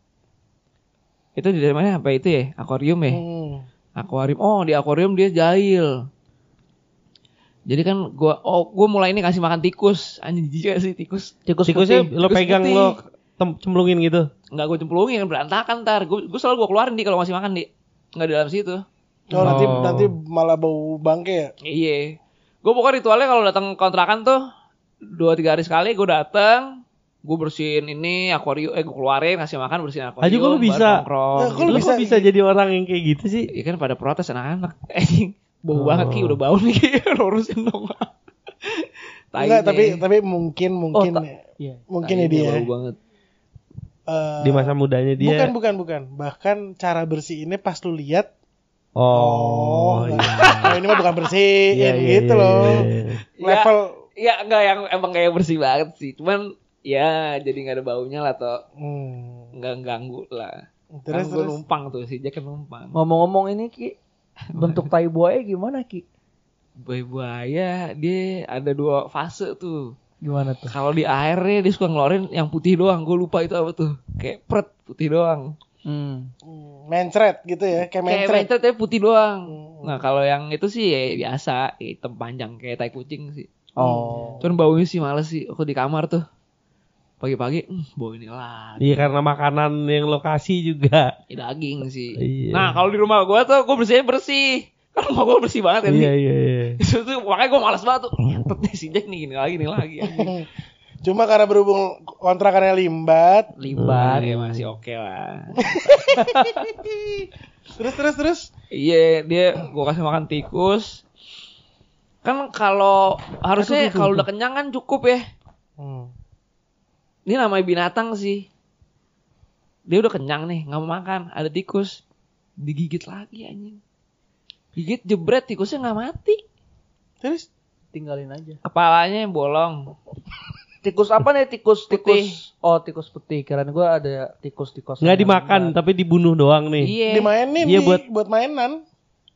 C: itu di mana apa itu ya? Akuarium ya?
A: Hmm.
C: Akuarium. Oh, di akuarium dia jahil. Jadi kan gua oh gua mulai ini kasih makan tikus. Anjing jijik sih tikus?
D: Tikus
B: Tikusnya
D: putih.
B: lo
C: Tikus
B: pegang
C: putih.
B: lo tem- cemplungin gitu.
C: Enggak gue cemplungin berantakan ntar. Gue gue selalu gue keluarin di kalau masih makan di. Enggak di dalam situ.
A: Oh, nanti
B: Oh.
A: nanti malah bau bangke ya.
C: Iya. Gue pokoknya ritualnya kalau datang kontrakan tuh dua tiga hari sekali gue datang, gue bersihin ini akuarium, eh gue keluarin kasih makan bersihin akuarium.
B: Aja
C: baru
B: bisa?
A: Eh, kok
C: gitu.
A: bisa-
B: bisa jadi orang yang kayak gitu sih?
C: Iya kan pada protes anak-anak. Anjing, bau
B: Oh.
C: banget ki udah bau nih ki, urusin dong. Tai
A: Enggak, tapi tapi mungkin mungkin
D: tak-
A: ya.
D: Iya.
A: mungkin ya dia.
C: nih, bau banget.
A: eh,
B: Di masa mudanya dia.
A: Bukan bukan bukan. Bahkan cara bersih ini pas lu lihat
B: Oh,
A: enggak.
B: iya.
A: oh, ini mah bukan bersihin
B: Iya, iya,
A: gitu
B: iya,
A: loh.
B: iya, iya.
A: Level
C: Ya enggak yang emang kayak bersih banget sih. Cuman ya jadi nggak ada baunya lah atau
A: hmm.
C: nggak ganggu lah.
A: Terus
C: kan gue
A: terus.
C: numpang tuh si Jack kan numpang.
D: Ngomong-ngomong ini Ki, bentuk tai buaya gimana Ki?
C: buaya buaya dia ada dua fase tuh
D: Gimana tuh?
C: kalau di airnya dia suka ngeluarin yang putih doang gue lupa itu apa tuh kayak pret putih doang
D: Hmm.
A: Hmm, mencret gitu ya, kayak
C: kayak
A: mencret.
C: mencret tapi putih doang
A: Hmm.
C: nah kalau yang itu sih ya biasa hitam panjang kayak tai kucing sih
D: Oh.
C: cuman baunya sih males sih aku di kamar tuh pagi-pagi hmm, bau ini lah
B: Iya karena makanan yang lokasi juga.
C: daging sih
B: Iya.
C: nah kalau di rumah gua tuh gua bersihnya bersih kan rumah gua bersih banget kan
B: Iya iya iya.
C: itu tuh makanya gua malas banget tuh ngentot nih si Jack nih gini lagi nih lagi.
A: Cuma karena berhubung kontrakannya limbat.
C: libat ya masih oke lah
A: Terus terus terus.
C: iya dia gua kasih makan tikus kan kalau harusnya kalau udah kenyang kan cukup ya
A: Hmm.
C: Ini namanya binatang sih dia udah kenyang nih nggak mau makan ada tikus digigit lagi anjing gigit jebret tikusnya nggak mati
A: Terus
D: Tinggalin aja.
C: kepalanya yang bolong
D: Tikus apa nih? Tikus
C: Putih.
D: tikus. Oh, tikus putih. Kirain gua ada tikus tikus.
B: Nggak dimakan tapi dibunuh doang nih.
C: iya
A: dimainin
B: Iya,
A: nih,
B: buat-
A: buat mainan.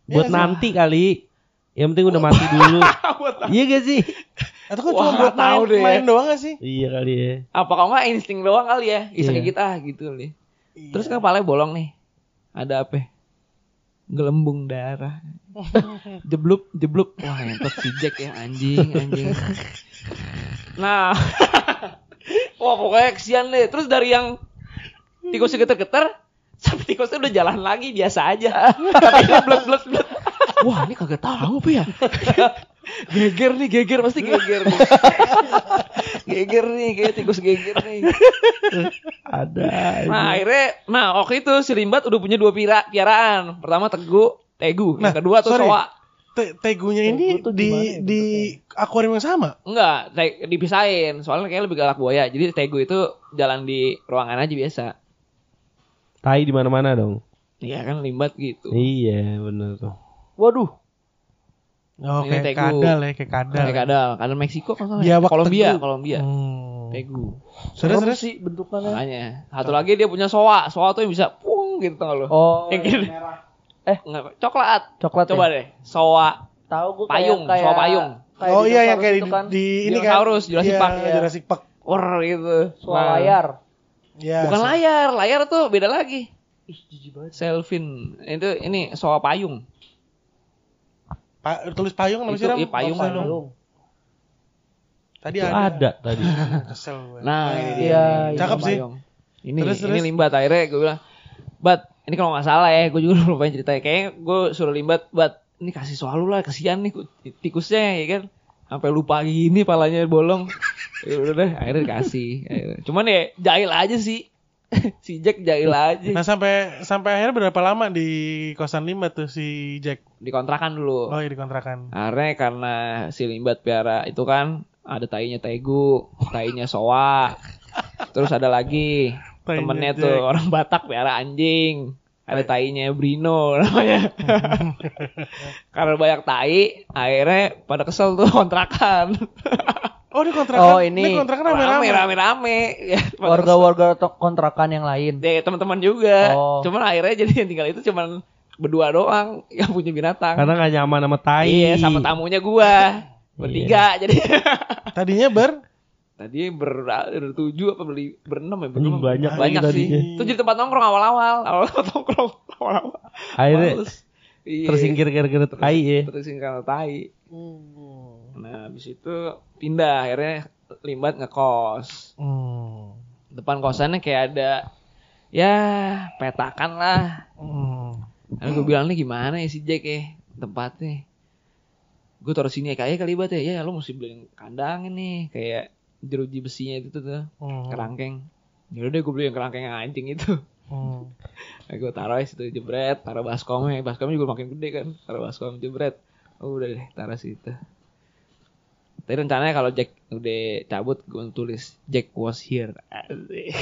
B: Buat
A: Iya,
B: nanti kali. Yang penting udah mati dulu. iya gak sih?
A: Atau kan cuma buat
C: tahu
A: main,
C: deh.
A: main doang gak sih?
B: Iya kali ya.
C: apa kalau nggak insting doang kali ya iseng
B: Iya.
C: kita gitu nih
A: Iya.
C: terus kan kepalanya bolong nih ada apa ya? gelembung darah jebluk jebluk wah entot si Jack ya anjing anjing nah wah pokoknya kesian deh terus dari yang tikusnya geter-geter sampai tikusnya udah jalan lagi biasa aja tapi blek blek blek wah ini kagak tahu apa ya geger nih geger pasti geger nih geger nih kayak tikus geger nih
B: Ada.
C: Nah akhirnya, nah waktu itu si Limbat udah punya dua pira, piaraan. Pertama Tegu, Tegu.
A: Nah,
C: yang kedua tuh
A: sorry.
C: Soa.
A: Te- tegunya ini
D: Tegu tuh
A: di
D: gimana ya
A: di akuarium yang sama.
C: Enggak, te- dipisahin. Soalnya kayaknya lebih galak buaya. Jadi Tegu itu jalan di ruangan aja biasa.
B: Tai di mana-mana dong.
C: Iya kan Limbat gitu.
B: Iya bener tuh.
D: Waduh.
A: Oh,
C: Ini
A: kayak
C: tegu.
A: kadal ya, kayak kadal.
C: Kayak kadal, kadal Meksiko kan salah.
A: Biawak
C: Kolombia,
A: Tegu.
C: Kolombia.
A: Hmm.
C: Tegu.
A: Terus
D: Serem
A: terus.
D: sih bentukannya.
C: Makanya. Satu lagi dia punya Soa. Soa tuh yang bisa pung gitu tau lo.
D: Oh,
C: Yang gini.
D: Eh.
C: Enggak, coklat.
D: coklat
C: Coba
D: ya?
C: deh. Soa.
D: Tahu gua
C: Payung,
D: kayak,
C: soal payung.
D: kayak
A: Oh iya yang kayak di,
D: kan.
A: di ini kan.
C: Dinosaurus, Jurassic
A: Iya,
C: Park,
D: ya.
A: Jurassic Park.
C: Wor gitu. Nah,
D: layar.
A: Ya,
C: Bukan
A: so-
C: layar, layar tuh beda lagi.
D: Ih, jijik banget.
C: Selvin. Itu ini soal payung.
A: Pa- tulis payung nama
C: Itu,
A: sih Ram?
C: iya, payung, payung.
A: Tadi
B: Itu
A: ada.
B: ada tadi.
A: Kesel gue.
C: Nah, ini dia.
D: Iya,
C: Ini
A: Cakep sih.
C: payung. Ini
A: Terus,
C: ini
A: terus.
C: limbat akhirnya gue bilang, "Bat, ini kalau nggak salah ya, gue juga lupa ceritanya. Kayaknya gue suruh limbat, "Bat, ini kasih soal lu lah, kasihan nih ku- tikusnya ya kan." Sampai lupa gini palanya bolong. ya udah deh, akhirnya dikasih. Cuman ya jahil aja sih. si Jack jahil aja.
A: Nah sampai sampai akhirnya berapa lama di kosan limbat tuh si Jack?
C: Dikontrakan dulu.
A: Oh iya di kontrakan.
C: Akhirnya karena si limbat piara itu kan ada tainya tegu, tainya soa. Terus ada lagi
A: Tainya
C: temennya
A: Jack.
C: tuh orang Batak piara anjing. Ada tainya Brino namanya. karena banyak tai, akhirnya pada kesel tuh kontrakan.
A: Oh di kontrakan.
D: Oh, ini.
A: kontrakan rame-rame.
C: Rame-rame. Ya.
D: Warga-warga kontrakan yang lain.
C: Ya, teman-teman juga.
D: Oh.
C: Cuman akhirnya jadi yang tinggal itu cuman berdua doang yang punya binatang.
B: Karena nggak nyaman sama tai.
C: Iya, sama tamunya gua. Bertiga jadi.
A: Tadinya ber
C: Tadi ber, bertujuh apa beli berenam ya? Berenam.
B: banyak
C: banyak sih. Itu jadi tempat nongkrong awal-awal. Awal nongkrong awal-awal.
B: Akhirnya
C: Males. Iya.
B: tersingkir gara-gara tai ya.
C: Tersingkir karena tai. Nah, habis itu pindah akhirnya limbat ngekos.
A: Hmm.
C: Depan kosannya kayak ada ya petakan lah.
A: Hmm.
C: Lalu gue bilang nih gimana ya si Jack ya tempatnya. Gue taruh sini ya kayak kali bat ya. Ya lo mesti beli kandang ini kayak jeruji besinya itu tuh,
A: Hmm.
C: kerangkeng. Ya udah gue beli yang kerangkeng yang anjing itu.
A: Hmm.
C: Nah, gue taruh situ jebret, taruh baskomnya. Baskomnya juga makin gede kan. Taruh baskom jebret. Oh, udah deh, taruh situ. Tapi rencananya kalau Jack udah cabut, gue tulis Jack was here. Asik.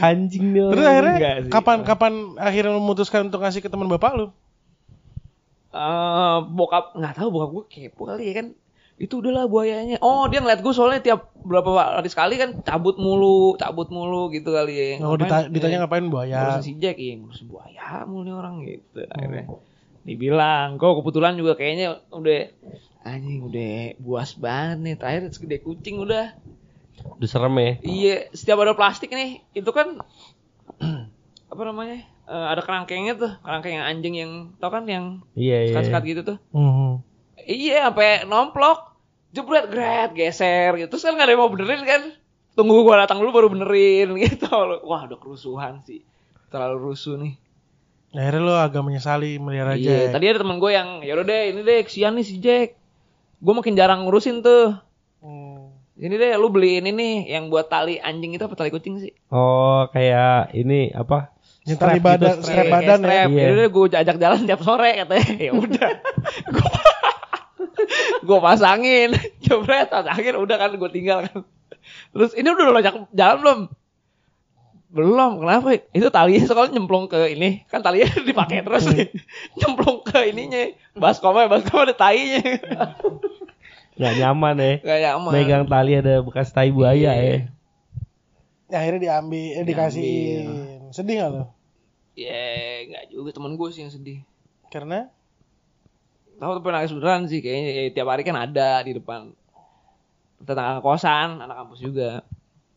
B: Anjing nih
A: Terus akhirnya kapan kapan akhirnya memutuskan untuk ngasih ke teman bapak lu?
C: Eh, bokap nggak tahu bokap gue kepo kali ya kan itu udahlah buayanya oh dia ngeliat gue soalnya tiap berapa hari sekali kan cabut mulu cabut mulu gitu kali ya
A: Oh,
C: Ngapain?
A: dita- ditanya ngapain buaya?
C: ngurusin si Jack iya ngurusin buaya mulu nih orang gitu akhirnya Dibilang, kok kebetulan juga kayaknya udah anjing udah buas banget nih. Terakhir segede kucing udah.
B: Udah serem ya.
C: Iya, setiap ada plastik nih, itu kan apa namanya? Eh, ada kerangkengnya tuh, kerangkeng yang anjing yang tau kan yang
B: Iya iya.
C: sekat-sekat gitu tuh.
A: Mhm.
C: Iya, sampai nomplok, jebret, gret, geser gitu. Terus kan gak ada yang mau benerin kan. Tunggu gua datang dulu baru benerin gitu. Wah, udah kerusuhan sih. Terlalu rusuh nih.
A: Akhirnya lo agak menyesali melihara
C: Iya,
A: Jack.
C: tadi ada temen gue yang, ya udah deh, ini deh, kesian nih si Jack. Gue makin jarang ngurusin tuh.
A: Hmm.
C: Ini deh, lu beliin ini yang buat tali anjing itu apa tali kucing sih?
B: Oh kayak ini apa?
A: Yang
B: Strap
A: tali
B: gitu,
A: badan,
B: strap.
A: strap badan ya.
C: strap.
B: Iya.
C: Ya udah gue ajak jalan tiap sore katanya. Ya udah. gue pasangin, jebret, pasangin, udah kan gue tinggal kan. Terus ini udah lo ajak jalan belum? Belum, kenapa? Itu talinya soalnya nyemplung ke ini, kan talinya dipakai terus nih. nyemplung ke ininya, baskomnya, baskomnya ada tainya.
B: Nggak nyaman ya.
C: Gak nyaman.
B: Megang tali ada bekas tai buaya
C: Iya.
B: ya.
A: Ya, akhirnya diambil, eh, dikasihin. Sedih gak lo?
C: Ya, nggak juga temen gue sih yang sedih.
A: Karena
C: Tahu tapi nangis beneran sih kayaknya ya, tiap hari kan ada di depan tetangga kosan, anak kampus juga.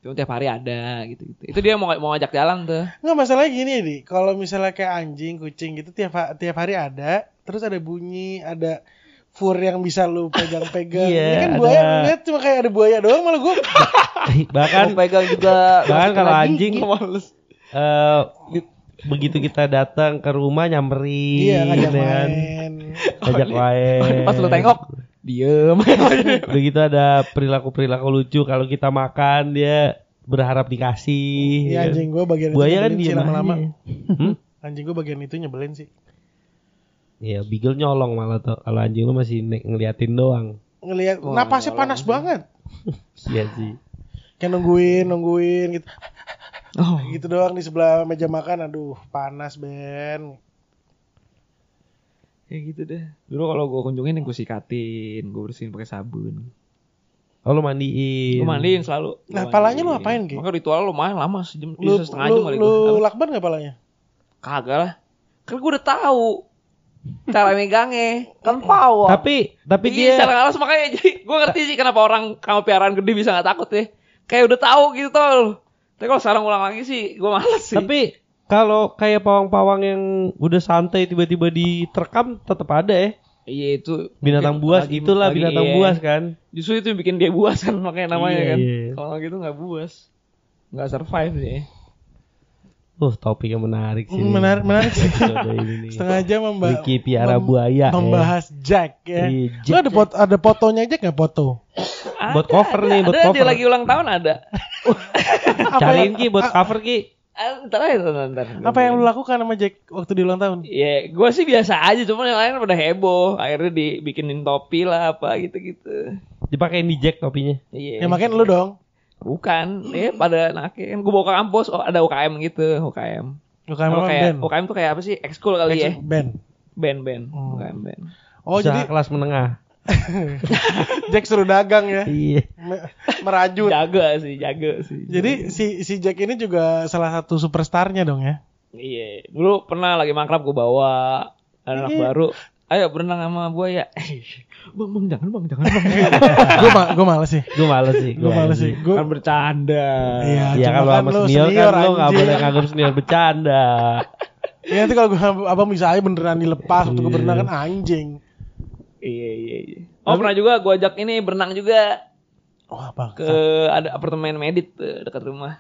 C: Cuma tiap hari ada gitu gitu. Itu dia mau mau ngajak jalan tuh.
A: nggak masalah gini di kalau misalnya kayak anjing kucing gitu tiap tiap hari ada terus ada bunyi ada fur yang bisa lu pegang-pegang
B: Iya,
A: Ini kan
B: ada.
A: buaya lu lihat cuma kayak ada buaya doang malah gue
B: Bahkan
D: Mau pegang juga.
B: bahkan kalau anjing
C: Males.
B: eh, di- begitu kita datang ke rumah nyamperin
A: iya ngajak
B: ya kan.
A: main
B: Ngajak main.
C: Pas lu tengok, diem.
B: Begitu ada perilaku-perilaku lucu kalau kita makan dia berharap dikasih.
A: Iya anjing gue bagian itu
B: Buaya kan diem
A: lama-lama.
B: Hmm?
A: anjing gue bagian itu nyebelin sih
B: Iya, Beagle nyolong malah tuh. Kalau anjing lu masih ngeliatin doang.
A: ngelihat
C: Wah,
A: napasnya
C: nyolong
A: panas banget
B: Iya sih.
A: kayak nungguin nungguin gitu
C: Oh.
A: gitu doang di sebelah meja makan aduh panas Ben
C: Kayak gitu deh. Dulu kalau gue kunjungin gue sikatin, gue bersihin pakai sabun.
B: Oh lu mandiin.
C: Gue mandiin selalu.
A: Nah, palanya lu
C: mandiin.
A: apain, Ki?
C: Maka ritual lumayan lama sejam,
A: lu
C: bisa setengah
A: lu,
C: jam kali
A: lu lakban gak palanya
C: Kagak lah. Kan gue udah tahu cara megangnya.
D: Kan power.
B: Tapi tapi
C: Iya,
B: dia
C: secara nggak langsung makanya jadi gue ngerti sih kenapa orang kalau piaraan gede bisa nggak takut ya. Kayak udah tahu gitu tol. Tapi kalau sekarang ulang lagi sih, gue males sih.
B: tapi kalau kayak pawang-pawang yang udah santai tiba-tiba diterkam tetap ada ya.
C: iya itu
B: Binatang buas
C: lagi-
B: itulah
C: lagi-
B: binatang
C: iya.
B: buas kan.
C: Justru itu yang bikin dia buas kan makanya namanya
B: Iya,
C: kan.
B: iya.
C: Kalau gitu nggak buas, nggak survive sih.
B: Uh, topiknya menarik sih.
A: Hmm, menarik menarik sih setengah jam membahas
B: Ricky piara buaya, ya.
A: membahas Jack ya.
B: Iya,
A: Lu
B: Jack.
A: ada foto ada fotonya Jack nggak foto?
B: Buat cover nih, buat
C: ada,
B: cover.
C: dia lagi ulang tahun ada.
B: Cariin Ki buat cover Ki.
C: Ah, Ntar aja ntar, ntar.
A: Apa yang lu lakukan sama Jack waktu di ulang tahun?
C: Ya, gue sih biasa aja, cuma yang lain pada heboh. Akhirnya dibikinin topi lah apa gitu-gitu.
B: Dipakein di Jack topinya.
C: Iya.
A: Ya makanya lu dong.
C: Bukan, ya pada nake kan gue bawa ke kampus, oh ada UKM gitu, UKM.
A: Kan
C: kayak
A: band.
C: UKM tuh kayak apa sih? Ekskul kali ya.
A: Band.
C: Band-band,
A: Hmm.
C: UKM band.
A: Oh
B: Usaha
A: jadi
B: kelas menengah.
A: Jack suruh dagang ya.
B: Iya.
A: Me- merajut.
C: Jaga sih, jaga sih.
A: Jadi si si Jack ini juga salah satu superstarnya dong ya.
C: iya, dulu pernah lagi mangkrab gue bawa anak
A: Iya.
C: baru. Ayo berenang sama buaya. bang, bang, jangan bang, jangan bang.
A: gue ma gue males sih.
B: Gue males sih.
A: Gue males sih. Gue
C: kan bercanda.
A: Iya,
B: Ya
A: cuma
B: kalau
A: kan
B: sama senior,
A: senior,
B: kan lo gak boleh nganggap senior bercanda.
A: ya nanti kalau gue abang bisa aja beneran dilepas waktu gue
B: Iya.
A: berenang kan anjing.
C: Iya, iya, iya. Oh, pernah juga gue ajak ini berenang juga
A: Oh apa?
C: ke ada apartemen medit tuh, dekat rumah.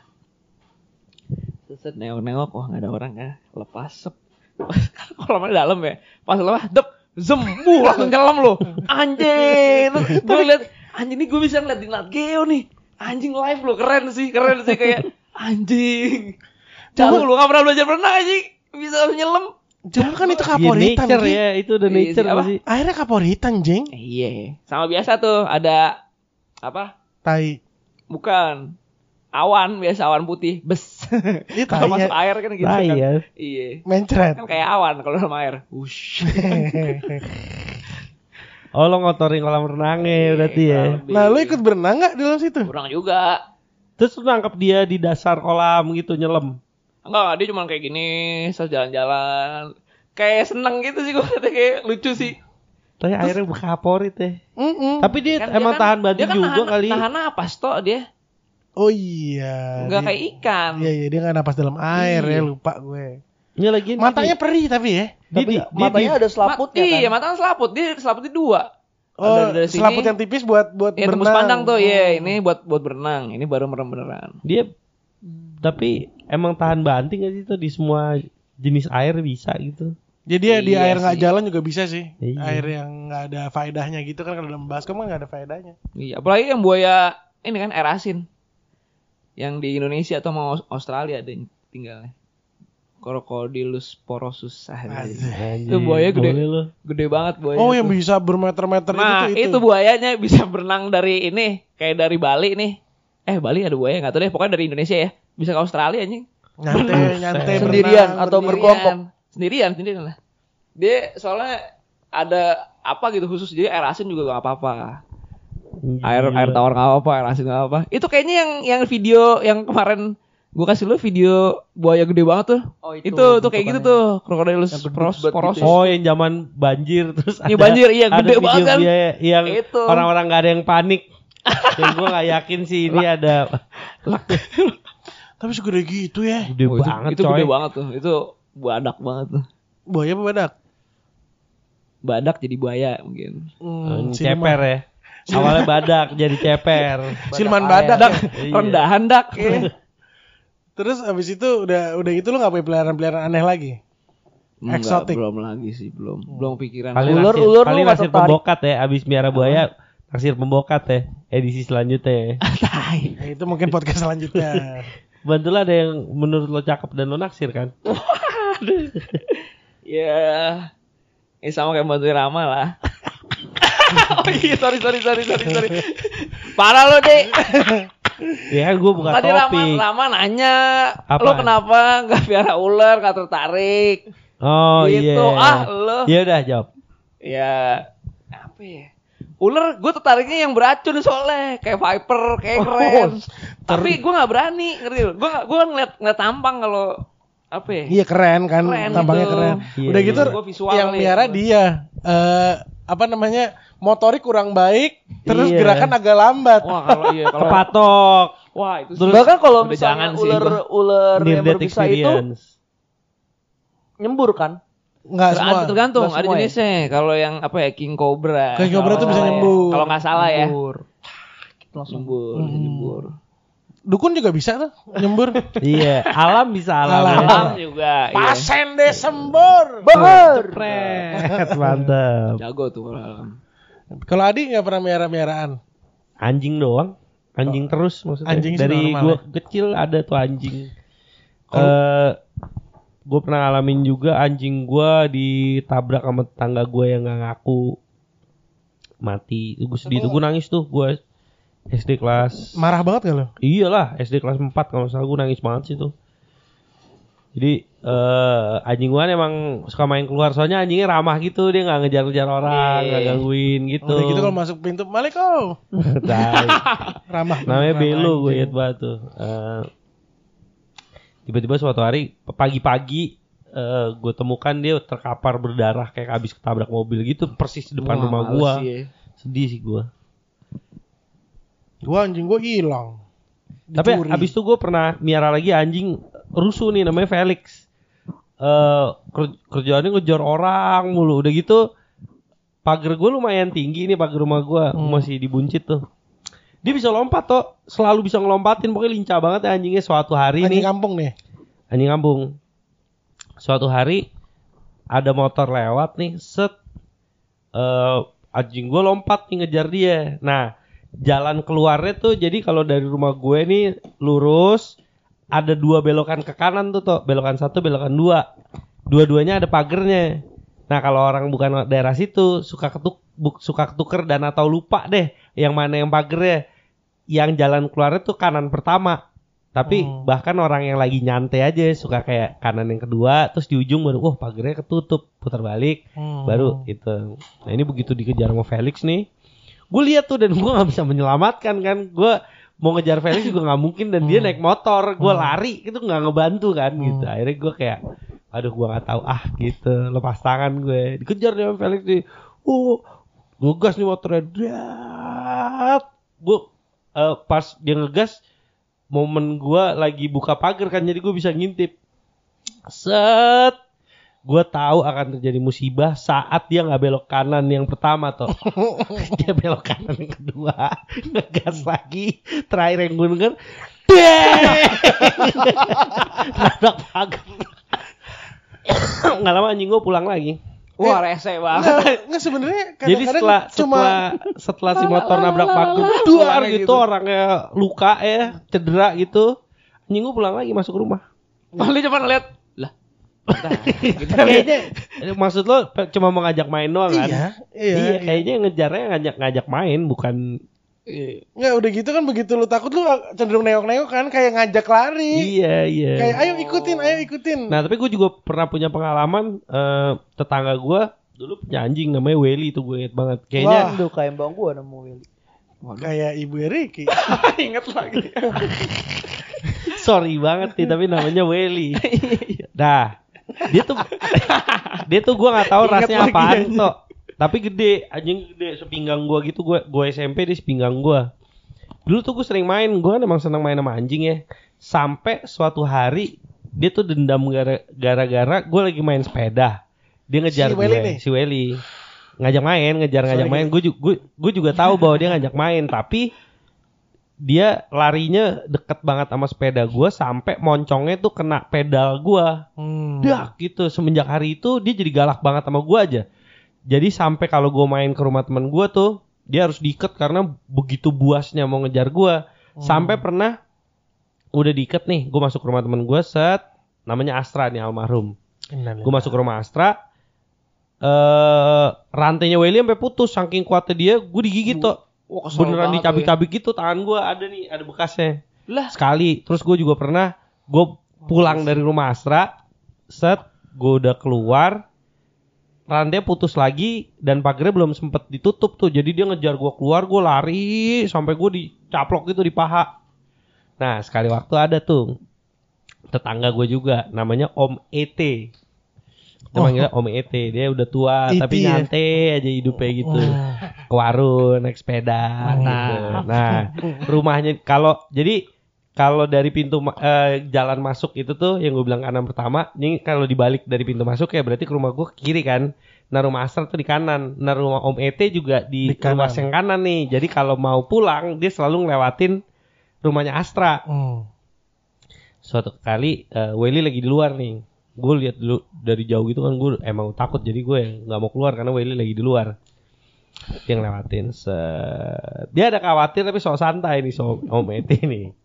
C: Set nengok-nengok, wah nggak ada orang ya, lepas sep. Kolamnya dalam ya, pas lepas, dep, zembuh langsung nyelam lo, anjing. Gue liat, anjing ini gue bisa ngeliat di Nat Geo nih, anjing live lo, keren sih, keren sih kayak anjing. Jauh lo nggak pernah belajar berenang anjing, bisa nyelam.
A: Cuma kan itu
B: Iya
A: kaporitan
B: nature
A: Ki.
B: ya, itu udah
C: Iya
B: nature
C: sih, apa?
B: sih.
A: Akhirnya kaporitan jeng.
C: Iya, sama biasa tuh ada apa?
A: Tai.
C: Bukan awan biasa awan putih bes
A: Iya,
C: kalau masuk
A: ya.
C: air kan gitu
B: Tai
C: kan
B: ya.
C: iya
A: Mencret.
C: kan kayak awan kalau dalam air Wush.
B: Oh lo ngotorin kolam renangnya berarti ya.
A: nah lu ikut berenang nggak di dalam situ?
C: kurang juga
B: Terus lu nangkep dia di dasar kolam gitu nyelam.
C: Enggak dia cuma kayak gini terus jalan-jalan kayak seneng gitu sih gue kayak lucu sih.
B: Tapi akhirnya berkaporit ya.
A: Mm-mm.
B: Tapi dia
C: Kan
B: emang
C: dia kan-
B: tahan
C: dia kan
B: juga
C: nahan,
B: kali.
C: Nahan napas toh dia.
A: Oh iya.
C: Nggak
A: Dia-
C: kayak ikan.
A: Iya iya dia nggak napas dalam air
C: Iya.
A: ya lupa gue.
B: Ini lagi
A: Matanya perih tapi ya.
B: dia,
D: Tapi
B: di, dia
D: matanya
B: di-
D: ada selaputnya
C: Ma- Iya,
D: kan.
C: matanya selaput. Dia selaputnya dua.
A: Oh,
C: Dari- dari sini,
A: selaput yang tipis buat buat
C: Ya tembus
A: berenang.
C: pandang tuh,
A: Hmm.
C: ya ini buat buat berenang. Ini baru merem beneran.
B: dia tapi emang tahan banting gak sih tuh di semua jenis air bisa gitu.
A: Jadi dia di
C: Iya
A: air nggak jalan juga bisa sih.
B: Iya.
A: Air yang nggak ada faedahnya gitu kan kalau dalam baskom kan nggak ada faedahnya.
C: Iya, apalagi yang buaya ini kan air asin. Yang di Indonesia atau mau Australia ada yang tinggalnya. Crocodylus porosus. Ah,
A: Anjir.
B: Anjir,
C: Itu buaya gede.
B: boleh.
C: Gede banget buaya.
A: Oh
C: tuh.
A: yang bisa bermeter-meter
C: Nah,
A: itu,
C: itu, buayanya bisa berenang dari ini, kayak dari Bali nih. Eh, Bali ada buaya nggak tahu deh, pokoknya dari Indonesia ya. Bisa ke Australia anjing.
A: Nyantai, nyantai
D: Sendirian
A: berenang,
D: atau berkelompok?
C: Sendirian, sendirian lah. Dia soalnya ada apa gitu khusus jadi air asin juga gak apa-apa. Air
B: Gila.
C: air tawar nggak apa-apa, air asin nggak apa. Itu kayaknya yang yang video yang kemarin gua kasih lu video buaya gede banget tuh.
D: Oh,
C: itu tuh kayak gitu tuh,
D: gede
C: poros, poros.
D: gitu ya.
B: Oh yang zaman banjir terus
C: Iya, banjir, iya,
B: ada
C: gede banget kan.
B: dia yang
C: Itu.
B: orang-orang gak ada yang panik. Dan gue gak yakin sih ini ada
A: Tapi segede gitu ya.
B: gede
C: Oh, itu,
B: banget
C: itu
B: coy.
C: gede banget tuh. Itu badak banget tuh.
A: Buaya apa badak?
C: Badak jadi buaya mungkin.
A: Hmm,
B: Hmm, ceper ya. Awalnya badak jadi ceper.
A: Silman
D: Badak
A: badak.
B: Iya.
C: Rendahan dak. ya.
A: Terus abis itu udah udah gitu lu nggak punya peliharaan-peliharaan aneh lagi? Eksotik.
C: belum lagi sih, belum. Belum pikiran.
B: Kali naksir,
D: ular lu
B: kali
D: tertarik?
B: pembokat ya. Abis miara buaya naksir pembokat ya. Edisi selanjutnya ya.
A: Nah, itu mungkin podcast selanjutnya.
B: Bantulah ada yang menurut lo cakep dan lo naksir kan.
C: Ya. Ini sama kayak bantuin Rama lah. oh iya, sorry, sorry, sorry, sorry, sorry. Parah lo, Dek.
B: Ya gue buka
C: Tadi
B: topik.
C: Rama nanya,
B: Apa?
C: lo kenapa nggak piara ular, nggak tertarik?
B: Oh
C: gitu.
B: iya.
C: Ah, lo.
B: Ya udah jawab.
C: Ya, apa ya? Ular, gue tertariknya yang beracun soalnya, kayak viper, kayak keren. Tapi gue nggak berani, ngerti lo? Gue gue ngeliat ngeliat tampang kalau apa ya?
A: Iya keren kan,
C: Keren
A: tampangnya
C: gitu.
A: keren.
B: Iya,
A: Udah
B: iya.
A: gitu
C: visual
A: yang miara dia eh apa namanya motorik kurang baik, terus
B: Iya.
A: gerakan agak lambat.
C: Wah kalau iya kalau
B: Kepatok.
C: wah itu.
B: Terus-
D: Bahkan kalau misalnya
C: sih
D: ular yang berbisa itu nyembur kan?
A: Enggak semua.
C: tergantung ada
D: ya?
C: jenisnya. Kalau yang apa ya King Cobra.
A: King Cobra tuh bisa
C: ya.
A: nyembur.
C: Kalau nggak salah ya.
D: Nyembur. Langsung.
C: Nyembur,
A: Hmm.
C: nyembur.
A: Dukun juga bisa tuh nyembur.
B: Iya, alam bisa alam.
A: Alam.
B: ya.
C: Alam juga. iya.
A: Pasen Desember.
D: Bahar.
B: Pret, Mantap.
C: Jago tuh kalau alam.
A: Kalau Adi nggak pernah miara-miaraan.
B: Anjing doang. Anjing terus maksudnya.
A: Oh. Anjing
B: Dari
A: normal
B: gua
A: ya.
B: kecil ada tuh anjing. Eh gue pernah ngalamin juga anjing gua ditabrak sama tetangga gue yang nggak ngaku mati. Gue sedih tuh gue nangis tuh gue SD kelas
A: Marah banget gak lo?
B: Iyalah SD kelas 4 kalau salah gue nangis banget sih tuh. Jadi eh anjing gua kan emang suka main keluar soalnya anjingnya ramah gitu dia nggak ngejar-ngejar orang nggak gangguin gitu.
A: Udah gitu kalau masuk pintu, Malik oh.
B: Tai.
A: Ramah.
B: Namanya
A: ramah
B: Belo gue inget banget tuh. Eh, tiba-tiba suatu hari pagi-pagi eh gue temukan dia terkapar berdarah kayak habis ketabrak mobil gitu persis di depan
C: Wah,
B: rumah
C: sih ya.
B: Sedih sih gua.
A: Gua anjing gua hilang.
B: Tapi
A: Dicuri.
B: abis itu gue pernah miara lagi anjing rusuh nih namanya Felix. Eh ker- kerjaannya ngejar orang mulu. Udah gitu pagar gue lumayan tinggi nih pagar rumah gue
A: Hmm.
B: masih dibuncit tuh. Dia bisa lompat tuh, selalu bisa ngelompatin pokoknya lincah banget ya anjingnya suatu hari
A: anjing
B: nih.
A: kampung nih.
B: Anjing kampung. Suatu hari ada motor lewat nih, set eh anjing gue lompat nih ngejar dia. Nah, jalan keluarnya tuh jadi kalau dari rumah gue nih lurus ada dua belokan ke kanan tuh tuh, belokan satu, belokan dua. Dua-duanya ada pagernya. Nah, kalau orang bukan daerah situ suka ketuk buk- suka ketuker dan atau lupa deh yang mana yang pagernya. Yang jalan keluarnya tuh kanan pertama. Tapi
A: Hmm.
B: bahkan orang yang lagi nyantai aja suka kayak kanan yang kedua, terus di ujung baru, wah pagernya ketutup, putar balik,
A: Hmm.
B: baru gitu. Nah ini begitu dikejar sama Felix nih, gue lihat tuh dan gue nggak bisa menyelamatkan kan, gue mau ngejar Felix juga nggak mungkin dan dia naik motor, gue lari itu nggak ngebantu kan? Gitu. Akhirnya gue kayak aduh gua nggak tahu. Ah gitu. Lepas tangan gue. Dikejar dia sama Felix di oh ngegas nih motornya. Gua eh, pas dia ngegas momen gua lagi buka pagar kan jadi gue bisa ngintip. Set. Gue tahu akan terjadi musibah saat dia nggak belok kanan yang pertama toh. Dia belok kanan yang kedua. Ngegas lagi. Terakhir yang gue denger deng! nabrak pagar. Nggak lama anjing gue pulang lagi
C: Wah, rese banget.
A: Nggak, nggak sebenarnya
B: jadi setelah
A: cuma
B: setelah setelah si motor nabrak pagar duar gitu,
A: gitu.
B: orangnya luka ya cedera gitu anjing gue pulang lagi masuk rumah
C: Paling cuma ngeliat lah. Nah, gitu.
B: kayaknya maksud lo cuma mau ngajak main doang kan
A: iya, iya,
B: iya,
A: iya.
B: kayaknya ngejarnya ngajak ngajak main bukan.
A: Nggak udah gitu kan begitu lu takut lu cenderung nengok-nengok kan kayak ngajak lari.
B: iya iya
A: Kayak ayo ikutin, ayo ikutin.
B: nah tapi gue juga pernah punya pengalaman eh, tetangga gue dulu punya anjing namanya Welly itu gue inget banget kayaknya
D: Aduh kayak bang gua nemu Willy.
A: Kayak ibu Eriki.
C: Ingat lagi.
B: sorry banget nih tapi namanya Welly nah dia tuh dia tuh gue nggak tahu rasanya apaan
A: anjing.
B: Tapi gede anjing gede sepinggang gue gitu gue gue SMP di sepinggang gue dulu tuh gue sering main gue kan emang seneng main sama anjing ya. Sampai suatu hari dia tuh dendam gara- gara-gara gue lagi main sepeda. Dia ngejar
A: Si Welly
B: gue
A: nih?
B: si Welly. Ngajak main ngejar ngajak
A: Sorry.
B: main. Gue juga gue, gue juga tahu bahwa dia ngajak main tapi dia larinya deket banget sama sepeda gue sampai moncongnya tuh kena pedal gue
A: Hmm.
B: dak gitu. Semenjak hari itu dia jadi galak banget sama gue aja jadi sampai kalau gue main ke rumah teman gue tuh dia harus diikat karena begitu buasnya mau ngejar gue sampai pernah udah diikat nih gue masuk ke rumah teman gue set namanya Astra nih almarhum. Gue masuk ke rumah Astra eh rantainya Welly sampai putus saking kuatnya dia gue digigit tuh beneran
C: banget
B: dicabik-cabik gitu tangan gue ada nih ada bekasnya.
C: Lah,
B: sekali. Terus gue juga pernah gue pulang dari rumah Astra set gue udah keluar rantai putus lagi dan pagarnya belum sempet ditutup tuh. Jadi dia ngejar gue keluar gue lari sampai gue dicaplok gitu di paha. Nah sekali waktu ada tuh tetangga gue juga namanya Om ET kita
A: Oh.
B: manggilnya Om ET dia udah tua
A: ET
B: tapi
A: ya?
B: nyantai aja hidupnya gitu. Ke warung naik sepeda gitu. Nah, rumahnya kalau jadi kalau dari pintu eh, jalan masuk itu tuh yang gue bilang kanan pertama, ini kalau dibalik dari pintu masuk ya berarti ke rumah gue ke kiri kan. Nah rumah Astra tuh di kanan. Nah rumah Om Ete juga di,
A: Di kanan.
B: rumah yang kanan nih. Jadi kalau mau pulang dia selalu ngelewatin rumahnya Astra.
A: Hmm.
B: Suatu kali eh, Welly lagi di luar nih. Gue lihat dulu dari jauh gitu kan gue emang takut jadi gue nggak mau keluar karena Welly lagi di luar. Dia ngelewatin set. Dia ada khawatir tapi sok santai nih so Om Ete nih.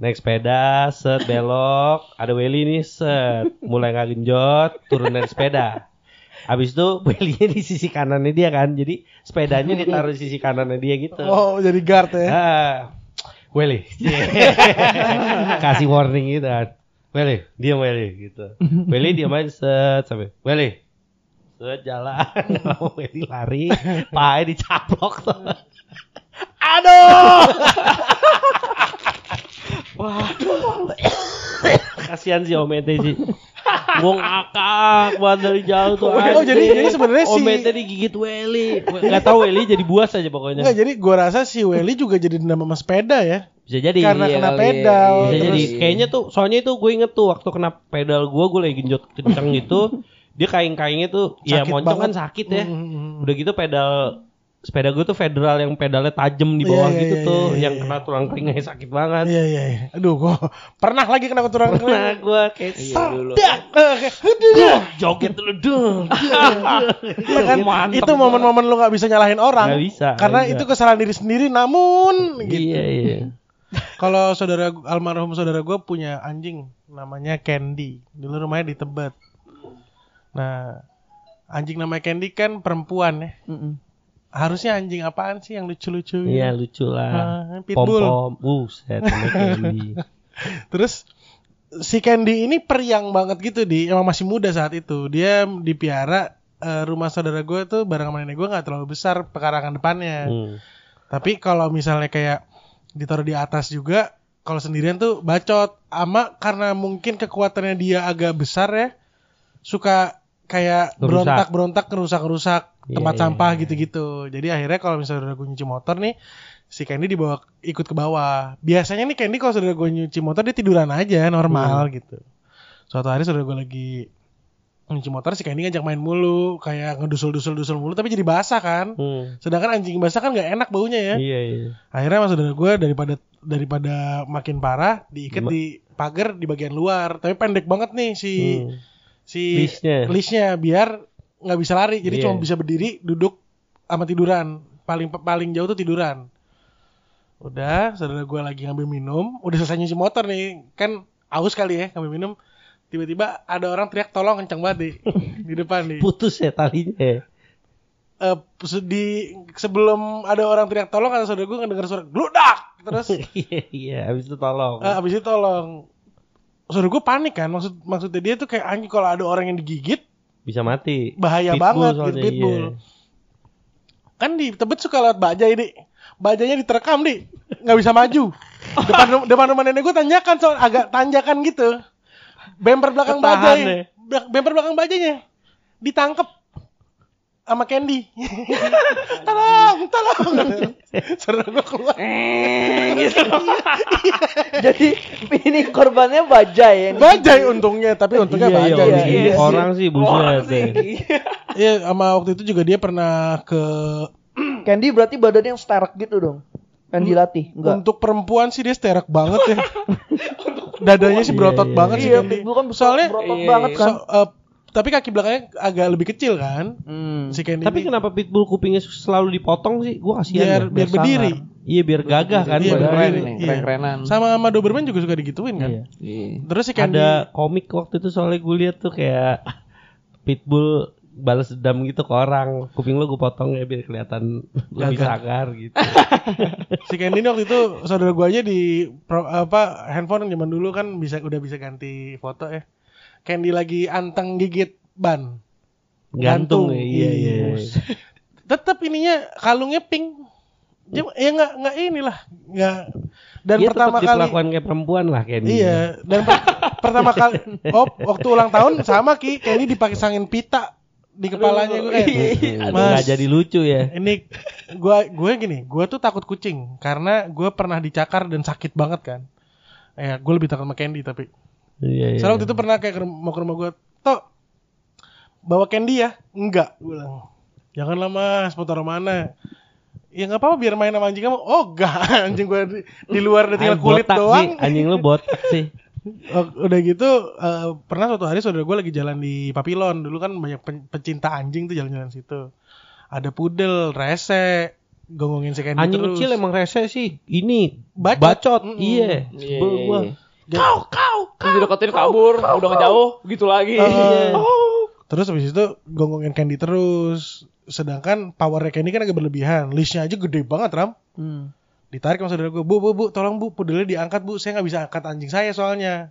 B: Naik sepeda, set belok, ada Welly nih, set mulai nggak genjot, turun dari sepeda. Habis itu Welly-nya di sisi kanannya dia kan, jadi sepedanya ditaruh di sisi kanannya dia gitu.
A: Oh, jadi guard ya.
B: Ah, Welly. Kasih warning gitu kan. Welly, diam Welly gitu. Welly diam aja set sampai Welly. Set jalan, lama Welly lari, pahanya dicaplok tuh. Aduh. Waduh. Kasihan sih Om Ete sih. Gue ngakak buat dari jauh tuh.
A: Oh,
B: anjing.
A: jadi- jadi sebenarnya
B: Om
A: si-
B: Ete digigit Welly. Gak tau Welly jadi buas aja pokoknya.
A: Enggak, jadi gua rasa si Welly juga jadi dendam sama sepeda ya.
B: Bisa jadi.
A: Karena
C: Iya
A: kena
C: kali,
A: pedal.
B: Bisa
C: Terus-
B: jadi. Kayaknya tuh soalnya itu gue inget tuh waktu kena pedal gue gue lagi genjot kenceng gitu. Dia kaing-kaingnya tuh ya
A: Sakit
B: moncong kan sakit ya.
A: Hmm.
B: Udah gitu pedal sepeda gue tuh federal yang pedalnya tajem di bawah
A: Iya, iya,
B: gitu
A: iya,
B: tuh
A: iya,
B: yang
A: iya.
B: kena tulang telinganya sakit banget.
A: Iya iya iya. Aduh, gua pernah lagi kena keturunan
B: Nah gue kayak
C: Iya dulu.
A: Eh, aduh.
B: joget dulu dong.
A: Iya kan? Itu momen-momen lu nggak bisa nyalahin orang.
B: Nggak bisa,
A: Karena itu kesalahan diri sendiri. Namun, gitu.
B: Iya iya.
A: Kalau saudara almarhum saudara gue punya anjing namanya Candy. Dulu rumahnya di Tebet. Nah, anjing namanya Candy kan perempuan ya.
D: Mm-mm.
A: Harusnya anjing apaan sih yang lucu-lucu? gitu?
B: Iya lucu lah.
A: Ah,
B: Pom
A: pitbull.
B: pom. Buset sama Candy.
A: Terus si Candy ini periang banget gitu di emang masih muda saat itu. Dia dipiara eh, rumah saudara gue tuh bareng sama nenek gue nggak terlalu besar pekarangan depannya.
B: Hmm.
A: Tapi kalau misalnya kayak ditaruh di atas juga, kalau sendirian tuh bacot. Ama karena mungkin kekuatannya dia agak besar ya, suka kayak
B: Ngerusak.
A: berontak-berontak ngerusak-ngerusak
B: Iya,
A: tempat
B: iya,
A: sampah
B: iya.
A: gitu-gitu. Jadi akhirnya kalau misalnya saudara gue nyuci motor nih, si Candy dibawa ikut ke bawah. Biasanya nih Candy kalau saudara gue nyuci motor dia tiduran aja normal
B: Hmm.
A: gitu. Suatu hari saudara gue lagi nyuci motor si Candy ngajak main mulu, kayak ngedusul-dusul-dusul mulu tapi jadi basah kan.
B: Hmm.
A: Sedangkan anjing basah kan nggak enak baunya ya.
B: Iya iya.
A: Akhirnya mas saudara gue daripada daripada makin parah diikat di pagar di bagian luar. Tapi pendek banget nih si
B: Hmm.
A: Si
B: Leash-nya.
A: leash-nya biar nggak bisa lari. Jadi
B: Iya.
A: cuma bisa berdiri, duduk sama tiduran. Paling paling jauh tuh tiduran. Udah, saudara gue lagi ngambil minum, udah selesai nyuci motor nih. Kan aus kali ya ngambil minum. Tiba-tiba ada orang teriak tolong kencang banget di, di depan nih.
B: Putus ya talinya. ya?
A: Eh, se- di sebelum ada orang teriak tolong kata saudara gue ngedenger suara gludak terus
B: Iya iya. Abis itu tolong.
A: Eh, abis itu tolong. Saudara gue panik kan, maksud maksudnya dia tuh kayak anjing kalau ada orang yang digigit
B: Bisa mati.
A: bahaya
B: Pitbull
A: banget gitu
B: soalnya,
A: pitbull.
B: iya.
A: Kan di Tebet suka lewat bajai nih. Bajanya diterekam nih, nggak bisa maju. Depan depan rumah nenek gue tanjakan soal agak tanjakan gitu. Bemper belakang
B: Ketahan
A: bajai,
B: deh.
A: Bemper belakang bajanya ditangkep sama Candy. tolong, tolong. Saudara gue keluar.
C: Eh, gitu.
D: Jadi ini korbannya bajai yang
A: Bajai untungnya, tapi untungnya
B: Iya, iya,
A: bajai.
B: iya, iya. Orang sih buset.
C: sih.
B: ya.
A: Iya, sama waktu itu juga dia pernah ke
D: Candy berarti badannya yang sterek gitu dong. Yang dilatih, enggak.
A: untuk perempuan sih dia sterek banget ya. Dadanya sih
B: Iya,
A: berotot
B: iya,
A: banget sih
D: Iya,
A: Candy.
D: Pitbull kan
A: Soalnya
D: berotot
C: Iya,
D: banget
C: iya.
D: kan.
A: so- eh, tapi kaki belakangnya agak lebih kecil kan
D: Hmm.
A: si Candy.
B: Tapi
A: ini.
B: kenapa pitbull kupingnya selalu dipotong sih? Gua kasihan.
A: biar
B: dah.
A: biar berdiri.
B: Iya biar gagah kan.
A: Iya,
C: keren nih,
A: Iya.
C: keren-kerenan.
A: Sama sama Doberman juga suka digituin kan.
B: Iya.
C: Iya.
A: Terus si Candy
B: Ada komik waktu itu soalnya gue lihat tuh kayak pitbull balas dendam gitu ke orang. Kuping lu gue potong ya biar kelihatan lebih
A: Gagah.
B: sagar gitu.
A: si Candy ini waktu itu saudara gua aja di pro- apa handphone yang zaman dulu kan bisa udah bisa ganti foto ya. Candy lagi anteng gigit ban.
B: Gantung,
A: Gantung,
B: ya. Iya iya.
A: iya. Tetap ininya kalungnya pink. Dia, ya nggak nggak inilah nggak dan
B: Dia
A: pertama
B: tetap
A: kali
B: diperlakukan kayak perempuan lah kayak
A: iya dan per- pertama kali oh waktu ulang tahun sama ki Candy dipasangin pita di kepalanya gue kayak
B: Nggak
A: Mas.
B: jadi lucu ya.
A: ini gua gue gini gue tuh takut kucing karena gue pernah dicakar dan sakit banget kan ya gue lebih takut sama Candy tapi
B: Iya iya.
A: Soalnya waktu itu pernah kayak mau ke rumah gue Tok bawa Candy ya enggak gue bilang janganlah mas mau taruh mana ya nggak apa-apa biar main sama anjing kamu oh enggak anjing gue di, di luar udah tinggal kulit
B: botak
A: doang
B: Sih. Anjing lu botak sih.
A: Udah gitu eh, pernah suatu hari saudara gue lagi jalan di Papilon dulu kan banyak pen- pecinta anjing tuh jalan-jalan situ ada pudel rese gonggongin si Candy
B: Anjing
A: terus
B: kecil emang rese sih. Ini
A: Bacot.
B: bacot.
A: Mm-mm.
B: Iya.
C: Iya,
B: Sebel
C: iya,
A: Kau,
C: kau, kau. deketin kabur, udah ngejauh, gitu lagi.
A: Eh,
C: Oh.
A: Terus habis itu gonggongin Candy terus. Sedangkan powernya Candy kan agak berlebihan. Leashnya aja gede banget Ram.
D: Hmm.
A: Ditarik sama saudara gue. Bu, bu, bu, tolong bu, pudelnya diangkat bu. Saya nggak bisa angkat anjing saya soalnya.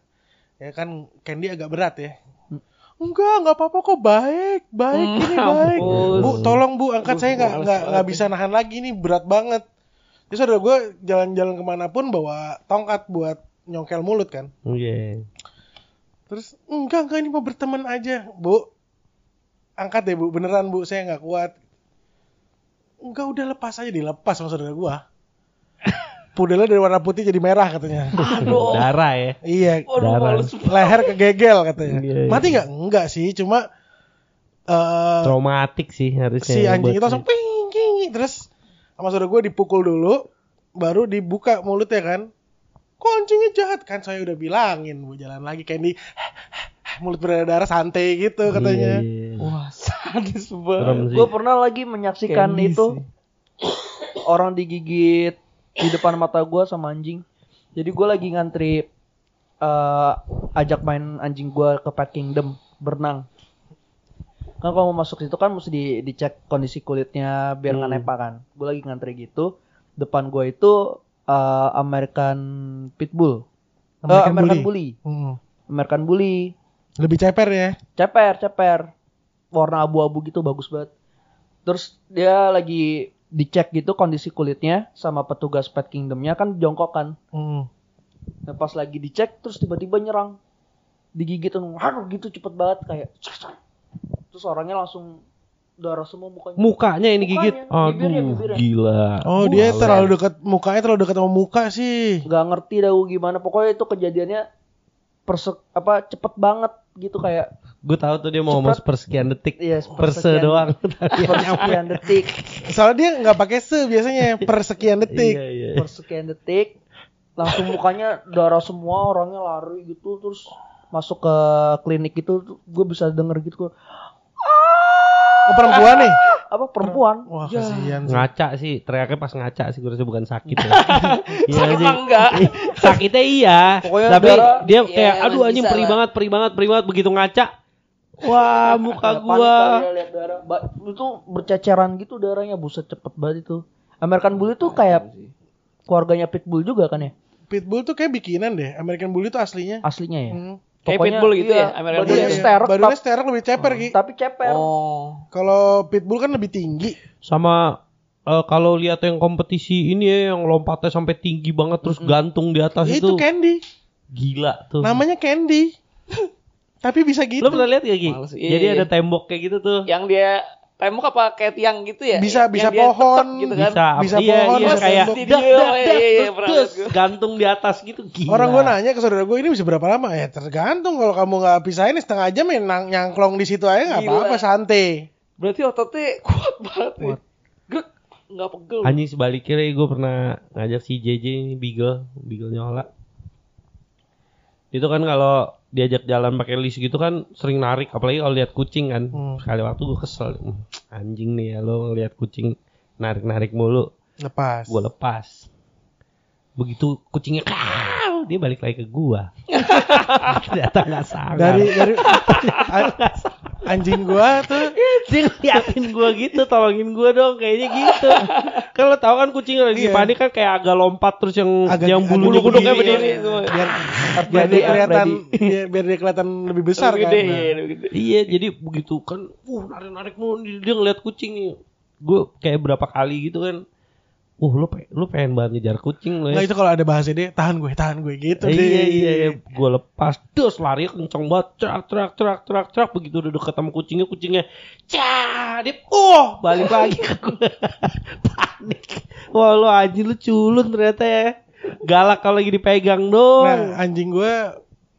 A: Ya kan Candy agak berat ya. Enggak, enggak apa-apa kok baik, baik
C: Hmm,
A: ini baik.
C: ampun.
A: Bu, tolong bu, angkat
C: Aduh,
A: saya nggak nggak nggak bisa nahan lagi ini berat banget. Terus saudara gue jalan-jalan ke mana pun bawa tongkat buat nyongkel mulut kan.
B: Iya.
A: Terus enggak enggak ini mau berteman aja, Bu. Angkat deh, Bu. Beneran, Bu. Saya nggak kuat. Enggak udah lepas aja dilepas sama saudara gua. Pudelnya dari warna putih jadi merah katanya.
C: Aduh.
B: Darah ya.
A: iya,
B: Darah.
A: leher kegegel katanya.
B: Iya, iya.
A: Mati nggak? Enggak sih, cuma eh
B: Traumatik sih harusnya.
A: si anjing itu langsung ping, ping, terus sama saudara gua dipukul dulu, baru dibuka mulutnya kan. Kok anjingnya jahat kan saya udah bilangin bu jalan lagi kayak di mulut berdarah santai gitu katanya.
B: Iya, iya.
C: Wah, sadis banget.
D: Gue pernah lagi menyaksikan
C: Candy
D: itu
C: sih.
D: orang digigit di depan mata gue sama anjing. Jadi gue lagi ngantri eh, ajak main anjing gue ke Pet Kingdom berenang. Kan kalau mau masuk situ kan mesti di, dicek kondisi kulitnya biar nggak
B: Hmm.
D: nepa kan. Gue lagi ngantri gitu. Depan gue itu eh, American Pitbull. Eh,
A: American
D: American
A: Bully.
D: Bully.
A: Hmm.
D: American Bully.
A: Lebih ceper ya.
D: ceper ceper warna abu-abu gitu bagus banget terus dia lagi dicek gitu kondisi kulitnya sama petugas pet kingdomnya kan jongkok kan
A: Hmm.
D: nah, pas lagi dicek terus tiba-tiba nyerang digigit gitu cepet banget kayak terus orangnya langsung darah semua mukanya
B: Mukanya ini gigit.
D: Mukanya, bibirnya,
B: Aduh,
D: bibirnya.
B: gila.
A: Oh, dia terlalu dekat mukanya terlalu dekat sama muka sih.
D: nggak ngerti dah gua gimana pokoknya itu kejadiannya perse apa cepet banget gitu kayak
B: Gue tahu tuh dia mau ngomong
D: Cepet.
B: persekian detik.
D: Iya,
B: Perse
D: persekian-
B: doang.
D: persekian detik
A: Soalnya dia nggak pakai se biasanya per sekian detik.
B: Iya, iya.
D: persekian detik langsung mukanya darah semua orangnya lari gitu terus masuk ke klinik itu gue bisa denger gitu
A: Oh, perempuan nih.
D: apa perempuan
A: Wah, kasihan sih.
B: Ngaca sih, teriaknya pas ngaca sih gue rasa bukan sakit ya. Iya
C: Sakit mah enggak.
B: Sakitnya iya,
D: Pokoknya
B: tapi
D: darah,
B: dia
C: iya,
B: kayak
C: masih
B: aduh anjing perih
C: lah.
B: banget, perih banget, perih banget begitu ngaca. Wah, muka gua.
D: ya lihat darah itu berceceran gitu darahnya buset cepet banget itu American Bully tuh kayak keluarganya Pitbull juga kan ya
A: Pitbull tuh kayak bikinan deh. American Bully tuh aslinya.
D: aslinya ya
A: Hmm.
C: Kayak
D: Pokoknya,
C: Pitbull gitu
D: iya,
C: ya, American
D: badannya
C: Bully.
A: Iya,
D: sterek,
A: badannya sterek lebih ceper Ki.
D: tapi ceper
C: Oh.
A: Kalau Pitbull kan lebih tinggi.
B: Sama eh, kalau lihat yang kompetisi ini ya yang lompatnya sampai tinggi banget terus gantung di atas
A: Ya,
B: itu,
A: itu Candy.
B: gila tuh.
A: Namanya Candy. Tapi bisa gitu.
B: Lo pernah lihat gak Ki?
C: Males, iya,
B: Jadi
C: iya.
B: ada tembok kayak gitu tuh.
C: Yang dia tembok apa kayak tiang gitu ya?
A: Bisa- bisa pohon,
C: gitu kan.
B: Bisa,
A: Bisa
B: iya,
A: pohon,
B: iya,
A: bisa
B: kayak dak, dak, dak, gantung di atas gitu gila.
A: Orang gue nanya ke saudara gue ini bisa berapa lama? Ya tergantung kalau kamu nggak pisahin setengah jam ya nang- nyangklong di situ aja nggak apa-apa santai.
C: Berarti ototnya kuat banget. Grek, nggak pegel.
B: Anjing sebaliknya gue pernah ngajak si JJ ini Beagle, Beagle nyola. Itu kan kalau diajak jalan pakai leash gitu kan sering narik, apalagi kalau lihat kucing kan.
A: Hmm.
B: Sekali waktu gue kesel, "Hmm, anjing nih ya lo ngeliat kucing narik-narik mulu,
A: Lepas.
B: gue lepas. Begitu kucingnya kau, dia balik lagi ke gua. Ternyata nggak salah.
A: Dari dari anjing gua tuh
B: dia ngeliatin gua gitu, tolongin gua dong, kayaknya gitu. Kan lo tau kan kucing lagi
A: Iya.
B: panik kan kayak agak lompat terus yang
A: agak
B: yang bulunya
C: bulu-bulunya
B: berdiri.
C: berdiri
B: Iya.
C: semua.
A: biar biar dia kelihatan biar, biar dia kelihatan lebih besar
C: Lebih
A: kan.
C: gede,
A: Nah.
C: iya, lebih gede.
B: Iya, jadi begitu kan, uh narik-narik mulu dia, dia ngeliat kucing nih. Gue kayak berapa kali gitu kan. Uh, lu lu pengen banget ngejar kucing
A: Nah
B: ya.
A: itu kalau ada bahasa dia tahan gue tahan gue gitu
B: iya,
A: deh.
B: iya, iya, iya. Gue lepas, terus lari kenceng banget, trak, trak, trak, trak, trak. Begitu udah deket sama kucingnya, kucingnya, cah, dia, oh, balik lagi ke gue. Panik. Wah, lu anjing lu culun ternyata ya. Galak kalau lagi dipegang doang.
A: Nah anjing gue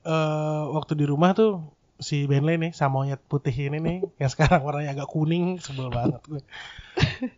A: eh waktu di rumah tuh si Bentley nih sama monyet putih ini nih yang sekarang warnanya agak kuning sebel banget gue.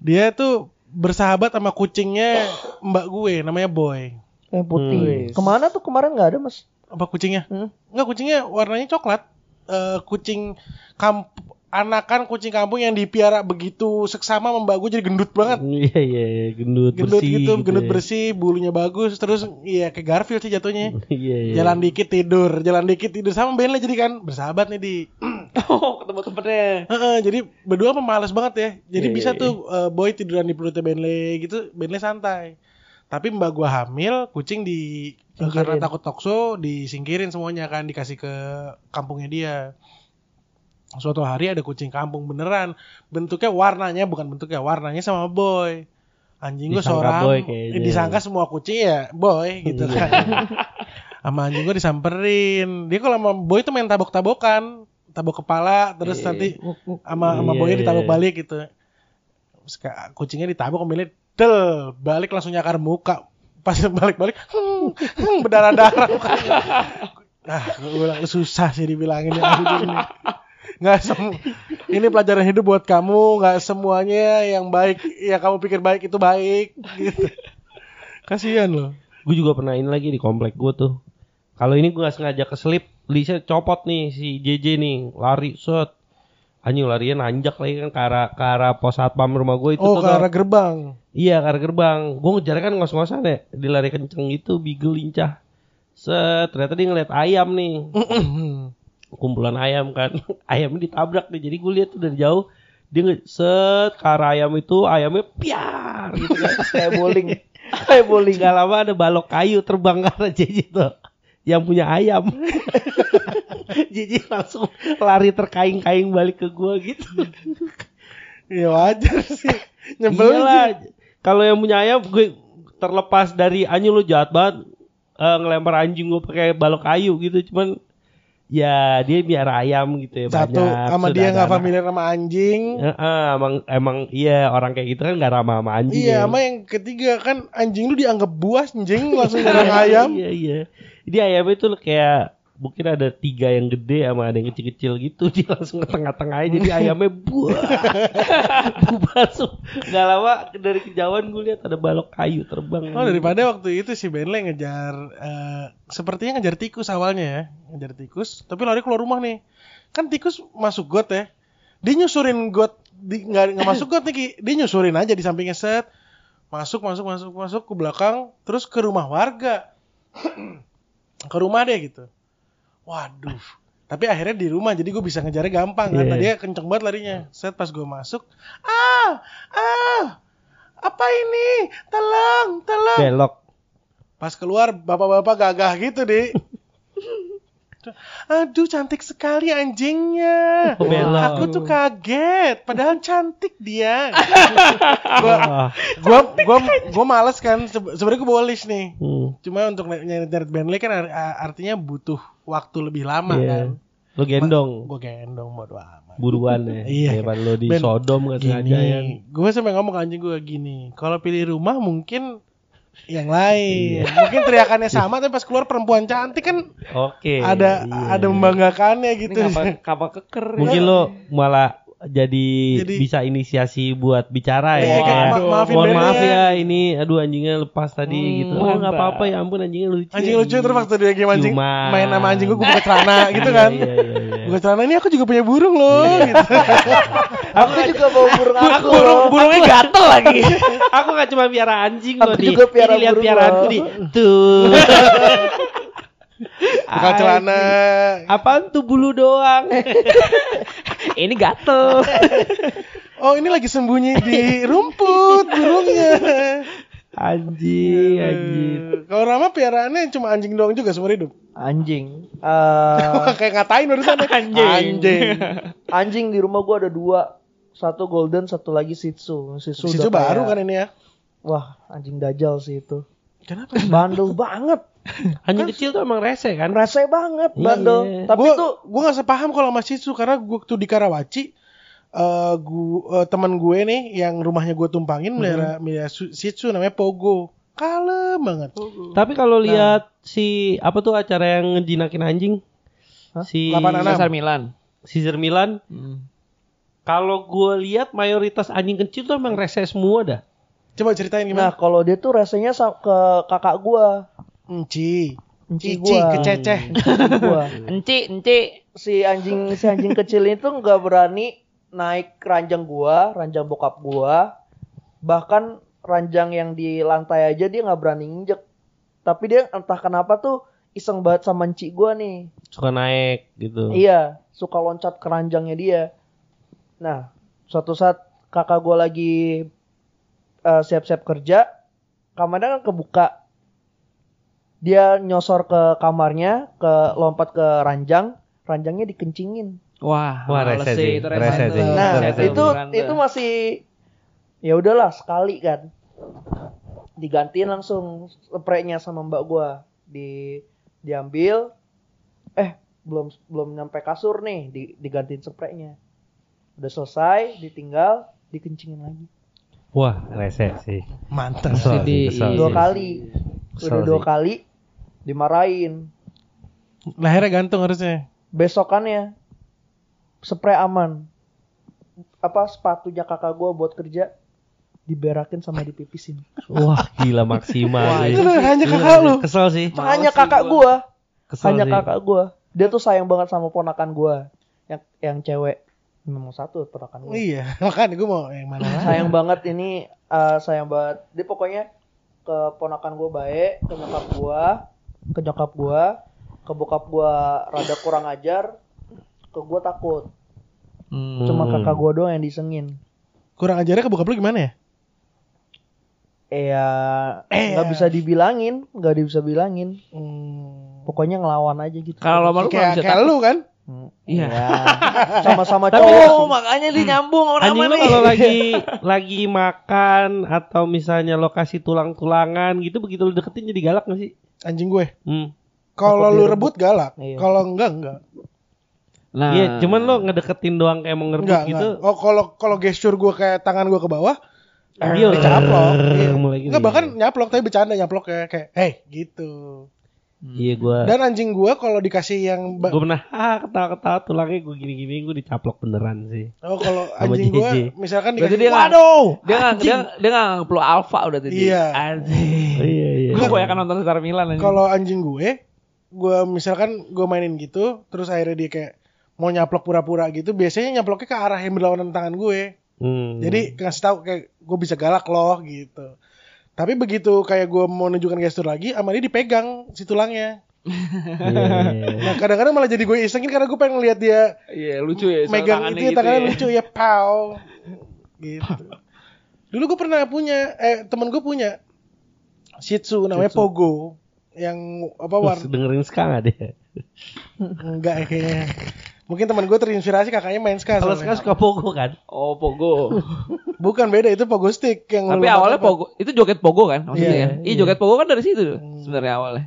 A: Dia tuh bersahabat sama kucingnya mbak gue namanya Boy.
D: yang putih
C: Hmm.
D: ke mana tuh kemarin nggak ada mas
A: Apa kucingnya?
D: Hmm?
A: Enggak kucingnya warnanya coklat. Eh kucing kamp anakan kucing kampung yang dipiara begitu seksama sama mbak gue jadi gendut banget.
B: Iya, iya, iya, gendut,
A: Gendut
B: bersih.
A: gitu, gendut
B: ya.
A: bersih, bulunya bagus, terus iya kayak Garfield sih jatuhnya.
B: Iya, iya.
A: Jalan dikit tidur, jalan dikit tidur sama Bentley jadi kan bersahabat nih di.
C: Oh, ketemu temennya.
A: Heeh, jadi berdua pemalas banget ya. Jadi
B: Iya,
A: bisa
B: iya,
A: tuh eh, boy tiduran di perutnya Bentley gitu, Bentley santai. Tapi mbak gua hamil, kucing di
D: Singkirin.
A: karena takut tokso disingkirin semuanya kan dikasih ke kampungnya dia. Suatu hari ada kucing kampung beneran, bentuknya warnanya bukan bentuknya warnanya sama boy. Anjing gua
B: Disangka
A: seorang,
B: boy kayaknya.
A: disangka semua kucing ya boy gitu
B: Iya.
A: kan. sama anjing gua disamperin. Dia kalau sama boy tuh main tabok-tabokan, tabok kepala terus
C: Iya.
A: nanti sama sama
B: Iya,
A: boynya ditabok balik gitu. Terus kucingnya ditabok pemilik del balik langsung nyakar muka. Pas balik-balik hmm, hmm, berdarah-darah mukanya. Ah, gue bilang susah sih dibilangin ya. Nggak semu- ini pelajaran hidup buat kamu, nggak semuanya yang baik yang kamu pikir baik itu baik gitu. Kasihan loh.
B: Gue juga pernah ini lagi di komplek gue tuh. Kalau ini gue gak sengaja keselip, Lisa copot nih si JJ nih, lari set. Anjing larinya nanjak lagi kan ke arah, ke arah pos satpam rumah gue itu
A: Oh,
B: tuh.
A: ke arah gerbang.
B: Iya ke arah gerbang. Gue ngejar kan ngos-ngosan ya, dilari kenceng gitu, bigel lincah. Set, ternyata dia ngeliat ayam nih. Kumpulan ayam kan. Ayamnya ditabrak nih. Jadi gue lihat tuh dari jauh. Dia nge set ke arah ayam itu, ayamnya piar gitu kan.
D: kayak bowling kayak bowling
B: Gak lama ada balok kayu terbang ke arah JJ tuh yang punya ayam. JJ langsung lari terkaing-kaing balik ke gua gitu.
A: Ya wajar sih. Nyebelin
B: Iyalah, kalau yang punya ayam gue terlepas dari anjing lu jahat banget eh, ngelempar anjing gue pakai balok kayu gitu cuman ya dia biar ayam gitu ya
A: Satu
B: banyak.
A: sama
B: Sudah
A: dia nggak familiar sama anjing.
B: Heeh, emang emang iya orang kayak gitu kan gak ramah sama anjing.
A: Iya,
B: ya.
A: sama yang ketiga kan anjing lu dianggap buas anjing langsung nyerang ayam.
B: Iya iya. Jadi ayamnya itu kayak mungkin ada tiga yang gede sama ada yang kecil-kecil gitu. Dia langsung ke tengah-tengah aja jadi ayamnya buah. Bubar nggak lama dari kejauhan gue lihat ada balok kayu terbang.
A: Oh daripada waktu itu si Benle ngejar eh, sepertinya ngejar tikus awalnya ya. Ngejar tikus tapi lari keluar rumah nih. Kan tikus masuk got ya. Dia nyusurin got di, nggak nggak masuk got nih Ki. dia nyusurin aja di sampingnya set. Masuk masuk masuk masuk ke belakang terus ke rumah warga. Ke rumah deh gitu waduh tapi akhirnya di rumah jadi gue bisa ngejarnya gampang kan
B: Iya.
A: tadi kenceng banget larinya set pas gue masuk ah ah apa ini tolong tolong
B: belok
A: Pas keluar bapak-bapak gagah gitu deh. Aduh cantik sekali anjingnya.
B: Oh.
A: Aku tuh kaget, padahal cantik dia. gua, gua, gua, gua males kan. Sebe- Sebenarnya bawa list nih.
B: Hmm.
A: Cuma untuk nyari Bentley kan artinya butuh waktu lebih lama
B: Iya.
A: kan.
B: lo gendong
A: Gua gendong bodo amat.
B: buruan ya
A: Iya.
B: daripada lo di
A: Ben,
B: Sodom gak sengaja ya
A: gue sampai ngomong ke anjing gue gini, kalau pilih rumah mungkin yang lain, mungkin teriakannya sama tapi pas keluar perempuan cantik kan
B: oke
A: ada
B: iya.
A: ada membanggakannya
C: Ini
A: gitu.
C: kapal, kapal keker.
B: mungkin lo malah jadi,
A: Jadi-
B: bisa inisiasi buat bicara ya
A: Iya, "Ma- maafin
B: mohon maaf
A: ya."
B: ya ini aduh anjingnya lepas tadi
C: Hmm,
B: gitu oh nggak
C: mantap.
B: apa-apa ya ampun anjingnya lucu
A: Anjing lucu terus waktu dia game anjing
B: Ciuman.
A: main sama anjing gue gue buka celana gitu
B: Iya,
A: kan.
B: iya, iya, iya.
A: Buka celana ini aku juga punya burung loh gitu.
D: Aku juga bawa burung aku.
C: Burung, burungnya gatel lagi.
B: aku gak cuma piara anjing
D: Aku
B: loh di
D: juga piara
B: ini lihat
D: burung
B: piaraanku di tuh
A: Buka celana.
B: apaan tuh bulu doang
C: Ini gatel.
A: Oh ini lagi sembunyi di rumput burungnya.
B: anjing anjing
A: Kalau Rama piaraannya cuma anjing doang juga seumur hidup.
D: Anjing. Eh,
A: Kayak ngatain barusan ya.
C: Anjing.
A: Anjing.
D: anjing di rumah gua ada dua. Satu golden, satu lagi Shih Tzu. Shih Tzu,
A: Situ
D: udah
A: baru
D: kayak-
A: kan ini ya.
D: Wah, anjing dajal sih itu.
A: Kenapa?
D: Bandel banget.
B: anjing kecil tuh emang rese kan
D: Rese banget
B: Iya.
D: bandel. Tapi
A: gua,
D: tuh
A: gua gak sepaham kalau sama Shih Tzu karena gua tuh di Karawaci eh gua eh, teman gue nih yang rumahnya gue tumpangin melihara melihara su- Shih Tzu namanya Pogo. Kalem banget.
B: tapi kalau
A: Nah.
B: lihat si apa tuh acara yang ngejinakin anjing
D: Hah?
B: si.
C: Dasar Milan.
B: Caesar Milan kalau gue lihat mayoritas anjing kecil tuh emang rese semua dah
A: Coba ceritain
D: Nah,
A: gimana?
D: kalau dia tuh rasanya sa- ke kakak gua.
A: Enci.
D: Enci
A: Cici,
D: gua.
A: kececeh.
D: Enci gua.
C: Enci, enci.
D: Si anjing si anjing kecil itu nggak berani naik ranjang gua, ranjang bokap gua. Bahkan ranjang yang di lantai aja dia nggak berani injek. Tapi dia entah kenapa tuh iseng banget sama enci gua nih.
B: suka naik gitu
D: Iya, suka loncat ke ranjangnya dia. Nah, suatu saat kakak gua lagi eh, siap-siap kerja, kamarnya kan kebuka. Dia nyosor ke kamarnya, ke lompat ke ranjang, ranjangnya dikencingin.
C: Wah,
B: Wah, rese sih,
C: itu
B: rese sih.
D: Nah,
B: Rese
D: itu itu masih ya udahlah sekali kan. Digantiin langsung spraynya sama mbak gua. Di diambil eh belum belum nyampe kasur nih, di, digantiin spraynya. Udah selesai, ditinggal, dikencingin lagi.
B: wah rese sih
A: Mantap.
B: Sih,
D: Dua kali.
B: Kesel
D: Udah dua
B: sih.
D: kali dimarahin.
A: Lahirnya gantung harusnya.
D: Besokannya spray aman. Apa sepatunya kakak gua buat kerja diberakin sama dipipisin.
B: wah gila maksimal
C: Wah,
B: sih.
A: Itu hanya kakak lu.
B: kesel sih
D: hanya kakak
C: gua.
D: gua,
B: kesel
D: hanya
B: sih.
D: kakak gua. Dia tuh sayang banget sama ponakan gua yang yang cewek. Memang satu ponakan gua.
A: Iya, makanya gue mau yang mana lagi.
D: Sayang banget ini eh, sayang banget. Dia pokoknya ke ponakan gua baik, ke nyokap gua, ke nyokap gua, ke bokap gua rada kurang ajar, ke gua takut.
C: Hmm.
D: Cuma
B: Hmm.
D: kakak gua doang yang disengin.
A: Kurang ajarnya ke bokap lu gimana ya?
D: Eh ya
A: Eh,
D: nggak bisa dibilangin, nggak bisa bilangin.
A: Hmm.
D: Pokoknya ngelawan aja gitu.
C: Kalau lama lu nggak bisa
A: kayak lu kan?
D: Hmm,
C: Iya.
D: iya. Sama-sama
B: Tapi
D: cowok.
C: Oh, makanya dia nyambung sama
B: Anjing lu
C: nih.
B: kalau lagi lagi makan atau misalnya lokasi tulang-tulangan gitu begitu lu deketin jadi galak gak sih?
A: Anjing gue.
B: Hmm.
A: Kalau lu rebut galak,
D: Iya.
A: kalau enggak enggak.
C: Nah,
B: Iya, cuman lo ngedeketin doang kayak mau ngerebut
A: Enggak,
B: gitu.
A: enggak. Oh, kalau kalau gesture gue kayak tangan gue ke bawah,
B: Dia
A: dicaplok. Iya.
B: mulai gini.
A: Enggak bahkan nyaplok tapi bercanda nyaplok kayak kayak hey gitu.
B: Iya gua
A: Dan anjing gue kalau dikasih yang ba-
B: gua pernah ah ketawa-ketawa tulangnya gua gini-gini gua dicaplok beneran sih.
A: oh kalau anjing gue misalkan
C: Berarti
A: dikasih
C: dia
A: waduh
C: dia nggak dia dia nggak nganggep lu alpha udah tadi.
A: Iya.
C: Anjing.
B: Oh, iya iya.
C: Gue kebanyakan nonton Star Milan anjing.
A: kalau anjing gue gue misalkan gue mainin gitu terus akhirnya dia kayak mau nyaplok pura-pura gitu biasanya nyaploknya ke arah yang berlawanan tangan gue
B: Hmm.
A: jadi ngasih tahu kayak gue bisa galak loh gitu tapi begitu kayak gue mau nunjukkan gestur lagi sama dia dipegang si tulangnya
B: Iya, iya.
A: nah kadang-kadang malah jadi gue isengin karena gue pengen lihat dia
C: Iya lucu ya.
A: megang itu ya,
C: gitu
A: tangannya
C: ya.
A: lucu ya pow gitu dulu gue pernah punya eh temen gue punya Shih Tzu namanya
B: Shih Tzu.
A: Pogo yang apa warna
B: dengerin nggak dia?
A: enggak ya kayaknya mungkin teman gue terinspirasi kakaknya main ska
B: Kalau ska suka pogo kan?
C: Oh Pogo.
A: bukan beda itu Pogo stick yang
C: Tapi awalnya
A: lompat-lompat.
C: Pogo itu joget Pogo kan maksudnya
A: Iya,
C: kan? Iya joget Pogo kan dari situ sebenarnya awalnya.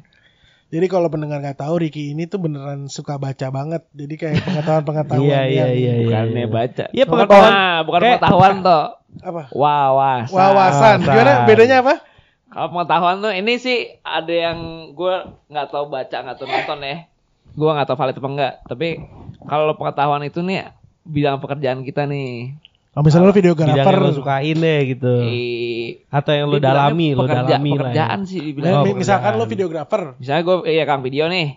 A: jadi kalau pendengar nggak tahu Ricky ini tuh beneran suka baca banget jadi kayak pengetahuan-pengetahuan
B: Iya iya
A: yang-
B: iya iya.
C: Bukannya baca.
B: Iya,
C: Bukan-
B: pengetahuan.
C: Nah, bukan
B: Kayak-
C: pengetahuan toh.
A: apa
C: Wawasan.
A: wawasan gimana bedanya apa
C: Kalau pengetahuan tuh ini sih ada yang gue nggak tahu baca nggak tahu nonton ya. Gue nggak tahu valid apa enggak. Tapi kalau pengetahuan itu nih bidang pekerjaan kita nih.
A: kalau misalnya lu
B: Bidang
A: videografer
B: yang lo sukain deh gitu.
C: Eh,
B: Atau yang lo dalami, lo
C: pekerja-
B: dalami lah. ya.
C: Pekerjaan sih
A: Nah,
C: dibilang.
B: Oh,
A: mi- misalkan
B: pekerjaan.
A: lu videografer
C: Misalnya gue iya kang video nih.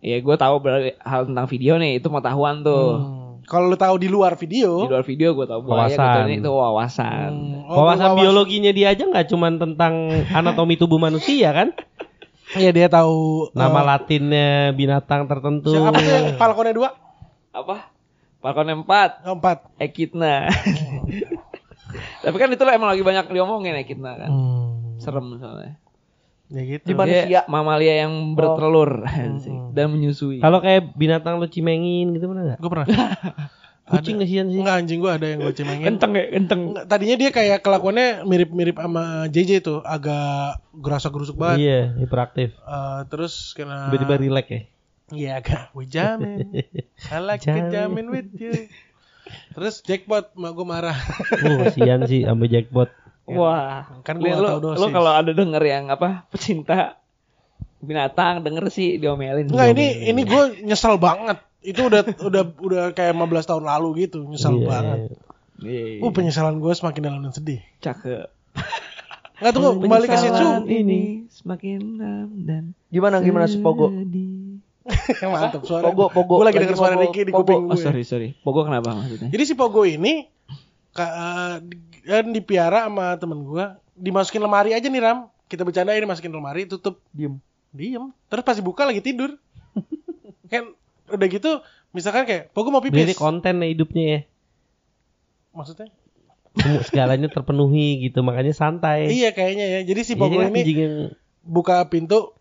C: Iya gue tahu hal tentang video nih itu pengetahuan tuh.
A: Hmm. kalau lu tahu di luar video
C: Di luar video gue tahu gue
B: Wawasan.
C: ini itu wawasan.
A: hmm, oh,
B: Wawasan
A: wawas-
B: biologinya dia aja nggak cuman tentang anatomi tubuh manusia kan?
A: Iya dia tahu
B: Nama
A: eh,
B: latinnya binatang tertentu.
A: siapa tuh yang Falcone 2?
C: Apa? Falcon 4
A: Oh, 4.
C: Ekidna. Tapi kan itu lah emang lagi banyak diomongin Ekidna kan.
A: Hmm.
C: Serem soalnya.
A: Ya gitu.
D: Di manusia.
C: Dia mamalia yang bertelur
A: Hmm.
C: dan menyusui.
B: Kalau kayak binatang lo cimengin gitu mana nggak?
A: Gue pernah.
B: Kucing kasihan sih.
A: Enggak anjing gue ada yang gue cemengin.
C: kenceng ya, kenceng.
A: Enggak, tadinya dia kayak kelakuannya mirip-mirip sama JJ tuh, agak gerasa gerusuk banget.
B: Iya, hiperaktif.
A: Eh, terus kena
B: Tiba-tiba relax ya.
A: Iya agak we jamming. I like
B: Jamming.
A: to jamming with you. Terus jackpot mak gue marah.
B: Oh, kasihan sih sampai jackpot.
C: Wah,
A: Kan gua
C: lu,
A: tahu dosis.
C: lu kalau ada denger yang apa pecinta binatang denger sih diomelin.
A: Enggak ini ini gue nyesel banget. Itu udah udah udah kayak 15 tahun lalu gitu, nyesel
B: Iya.
A: banget.
C: Iya,
A: Uh penyesalan gue semakin dalam dan sedih.
C: cakep.
A: Enggak tunggu kembali ke.
C: Penyesalan ini semakin dalam dan
D: Gimana gimana si Pogo?
A: Mantap suara.
D: Pogo, Pogo.
A: Gue lagi
D: Lagi
A: denger suara Ricky di kuping
C: Oh
A: gue.
C: sorry sorry. Pogo kenapa maksudnya?
A: Jadi si Pogo ini eh, di- kan dipiara sama temen gue, dimasukin lemari aja nih Ram. Kita bercandain dimasukin lemari, tutup,
D: Diem.
A: diem. Terus pas dibuka lagi tidur. kan udah gitu, misalkan kayak Pogo mau
B: Jadi
A: pipis.
B: konten ya hidupnya ya.
A: Maksudnya?
B: Segalanya terpenuhi gitu, makanya santai.
A: Iya kayaknya ya. Jadi si
B: Jadi
A: Pogo ini
B: anjing yang
A: buka pintu,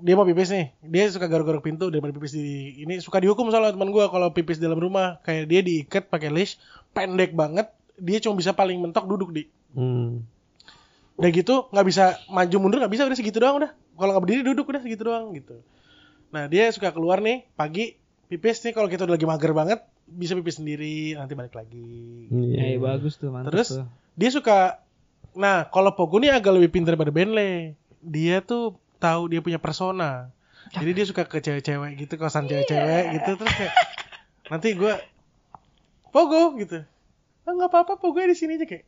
A: dia mau pipis nih. Dia suka garuk-garuk pintu daripada pipis di ini suka dihukum soalnya teman gue kalau pipis di dalam rumah. Kayak dia diikat pakai leash, pendek banget. Dia cuma bisa paling mentok duduk di
B: hmm.
A: udah gitu nggak bisa maju mundur nggak bisa udah segitu doang udah kalau nggak berdiri duduk udah segitu doang gitu nah dia suka keluar nih pagi pipis nih kalau kita udah lagi mager banget bisa pipis sendiri nanti balik lagi.
B: Iya.
C: Ya, bagus tuh mantap
A: terus
C: tuh.
A: dia suka nah kalau Pogo nih agak lebih pintar daripada Bentley dia tuh tahu dia punya persona. Jadi dia suka ke cewek-cewek gitu kosan cewek-cewek gitu terus kayak nanti gue Pogo gitu. Ah nggak apa-apa Pogo di sini aja kayak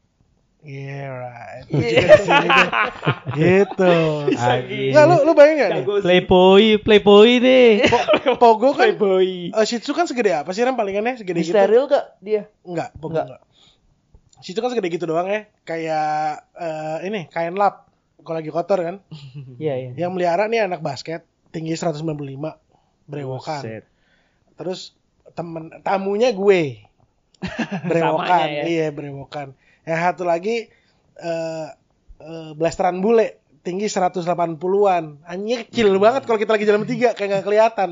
A: Yeah right. Di sini deh. gitu.
B: Anjing.
A: Nggak lu lu bayangin nggak nih?
B: Playboy, playboy nih.
A: Po- Pogo kan eh, Shih Tzu kan segede apa sih Ram palingannya segede gitu?
D: steril gak dia?
A: Enggak, Pogo
D: Enggak.
A: enggak. Shih Tzu kan segede gitu doang ya. Kayak eh, ini kain lap kalau lagi kotor kan.
D: Iya iya.
A: Yang melihara nih anak basket tinggi 195 brewokan.
C: Buset.
A: Terus temen tamunya gue. brewokan.
C: Ya.
A: Iya, brewokan. Yang satu lagi eh eh, blasteran bule tinggi 180-an. Anjingnya kecil banget kalau kita lagi jalan bertiga kayak nggak kelihatan.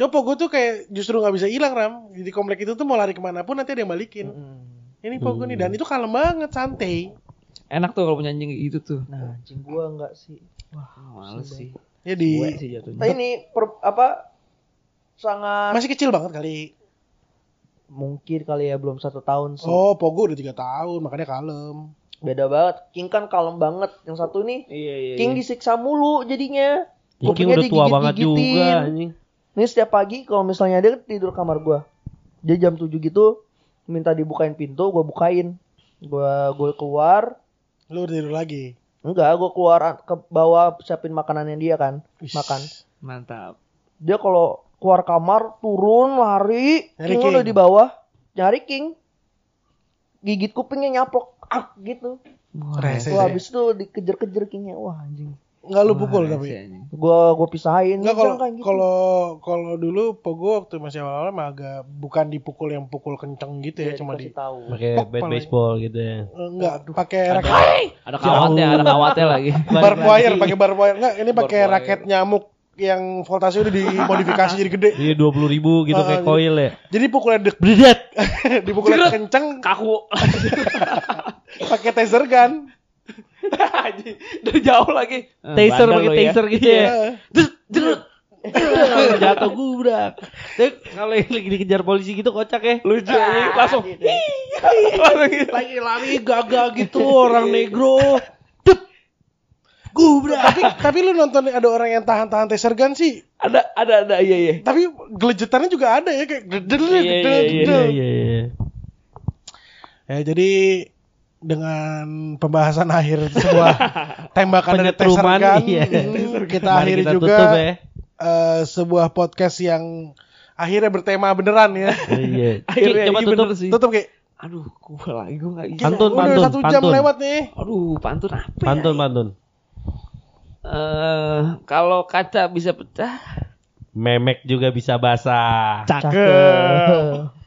A: Coba Pogo tuh kayak justru nggak bisa hilang ram. Di komplek itu tuh mau lari ke mana pun nanti ada yang balikin. Ini Pogo nih dan itu kalem banget, santai.
C: Enak tuh kalau punya anjing gitu tuh.
D: Nah, anjing gua enggak sih.
C: Males sih.
A: Ya di
C: Gue sih jatuhnya.
D: Nah, ini per- apa sangat
A: Masih kecil banget kali.
D: Mungkin kali ya belum satu tahun sih.
A: Oh, Pogo udah tiga tahun, makanya kalem.
D: Beda banget. King kan kalem banget. Yang satu nih
C: Iya iya.
D: King disiksa mulu jadinya.
B: King
D: Kupingnya
B: udah tua banget juga anjing.
D: Nih setiap pagi kalau misalnya dia tidur kamar gua. Dia jam 7 gitu minta dibukain pintu, gua bukain. Gua gua keluar,
A: Lu udah tidur lagi.
D: enggak, gua keluar ke bawah siapin makanannya dia kan,
A: Wis.
D: makan.
C: Mantap.
D: Dia kalau keluar kamar turun lari,
A: Nyari
D: King
A: King.
D: udah di bawah, nyari King. Gigit kupingnya nyaplok, ah gitu.
A: Rese.
D: Wah, habis itu dikejar-kejar Kingnya, wah anjing.
A: Enggak lu pukul tapi.
D: Gua gua pisahin.
A: Enggak kalau
D: jangan kayak gitu.
A: kalau kalau dulu Pogo waktu masih awal-awal mah agak bukan dipukul yang pukul kenceng gitu ya,
D: Dia
A: cuma di.
B: Pakai bat
A: paling.
B: baseball gitu ya.
A: enggak pakai
C: Ada,
A: raket
C: ada kawatnya, ada kawatnya lagi.
A: bar wire, pakai bar wire. Enggak, ini pakai raket nyamuk yang voltase udah dimodifikasi jadi gede.
B: Iya dua puluh ribu gitu
A: Ah,
B: kayak
A: gitu.
B: koil ya.
A: Jadi pukulnya dek,
B: Bredet.
A: dipukulnya kenceng
C: Kaku.
A: pakai taser.
C: Anjing, Dari jauh lagi.
B: Taser
C: Bandel
B: pakai
C: ya.
B: taser gitu ya.
A: Iya.
B: Jerut. Jatuh gubrak. Tapi kalau yang lagi dikejar polisi gitu kocak ya.
C: Lucu anjing. langsung.
D: gitu.
C: langsung gitu.
B: Lagi lari gagah gitu orang negro. Gubrak.
A: tapi tapi lu nonton ada orang yang tahan-tahan taser gun sih.
C: Ada ada ada iya iya.
A: Tapi gelejetannya juga ada ya kayak gedel
C: Iya, iya,
A: gedel
C: iya,
A: gedel.
B: Iya iya iya.
A: Ya jadi dengan pembahasan akhir sebuah tembakan dari taser gun,
B: iya.
A: kita akhiri
B: kita
A: juga
B: tutup ya.
A: eh, sebuah podcast yang akhirnya bertema beneran ya.
B: Iya.
C: Akhirnya
B: coba
C: iya
B: tutup.
C: bener sih.
A: Tutup kayak
C: Aduh, gua lagi gua enggak bisa.
B: Pantun,
A: udah
B: pantun,
A: satu jam
B: pantun.
A: lewat nih.
C: Aduh, pantun apa ya?
B: Pantun pantun.
C: Eh, kalau kaca bisa pecah,
B: Memek juga bisa basah.
C: cakep.
D: Cakep.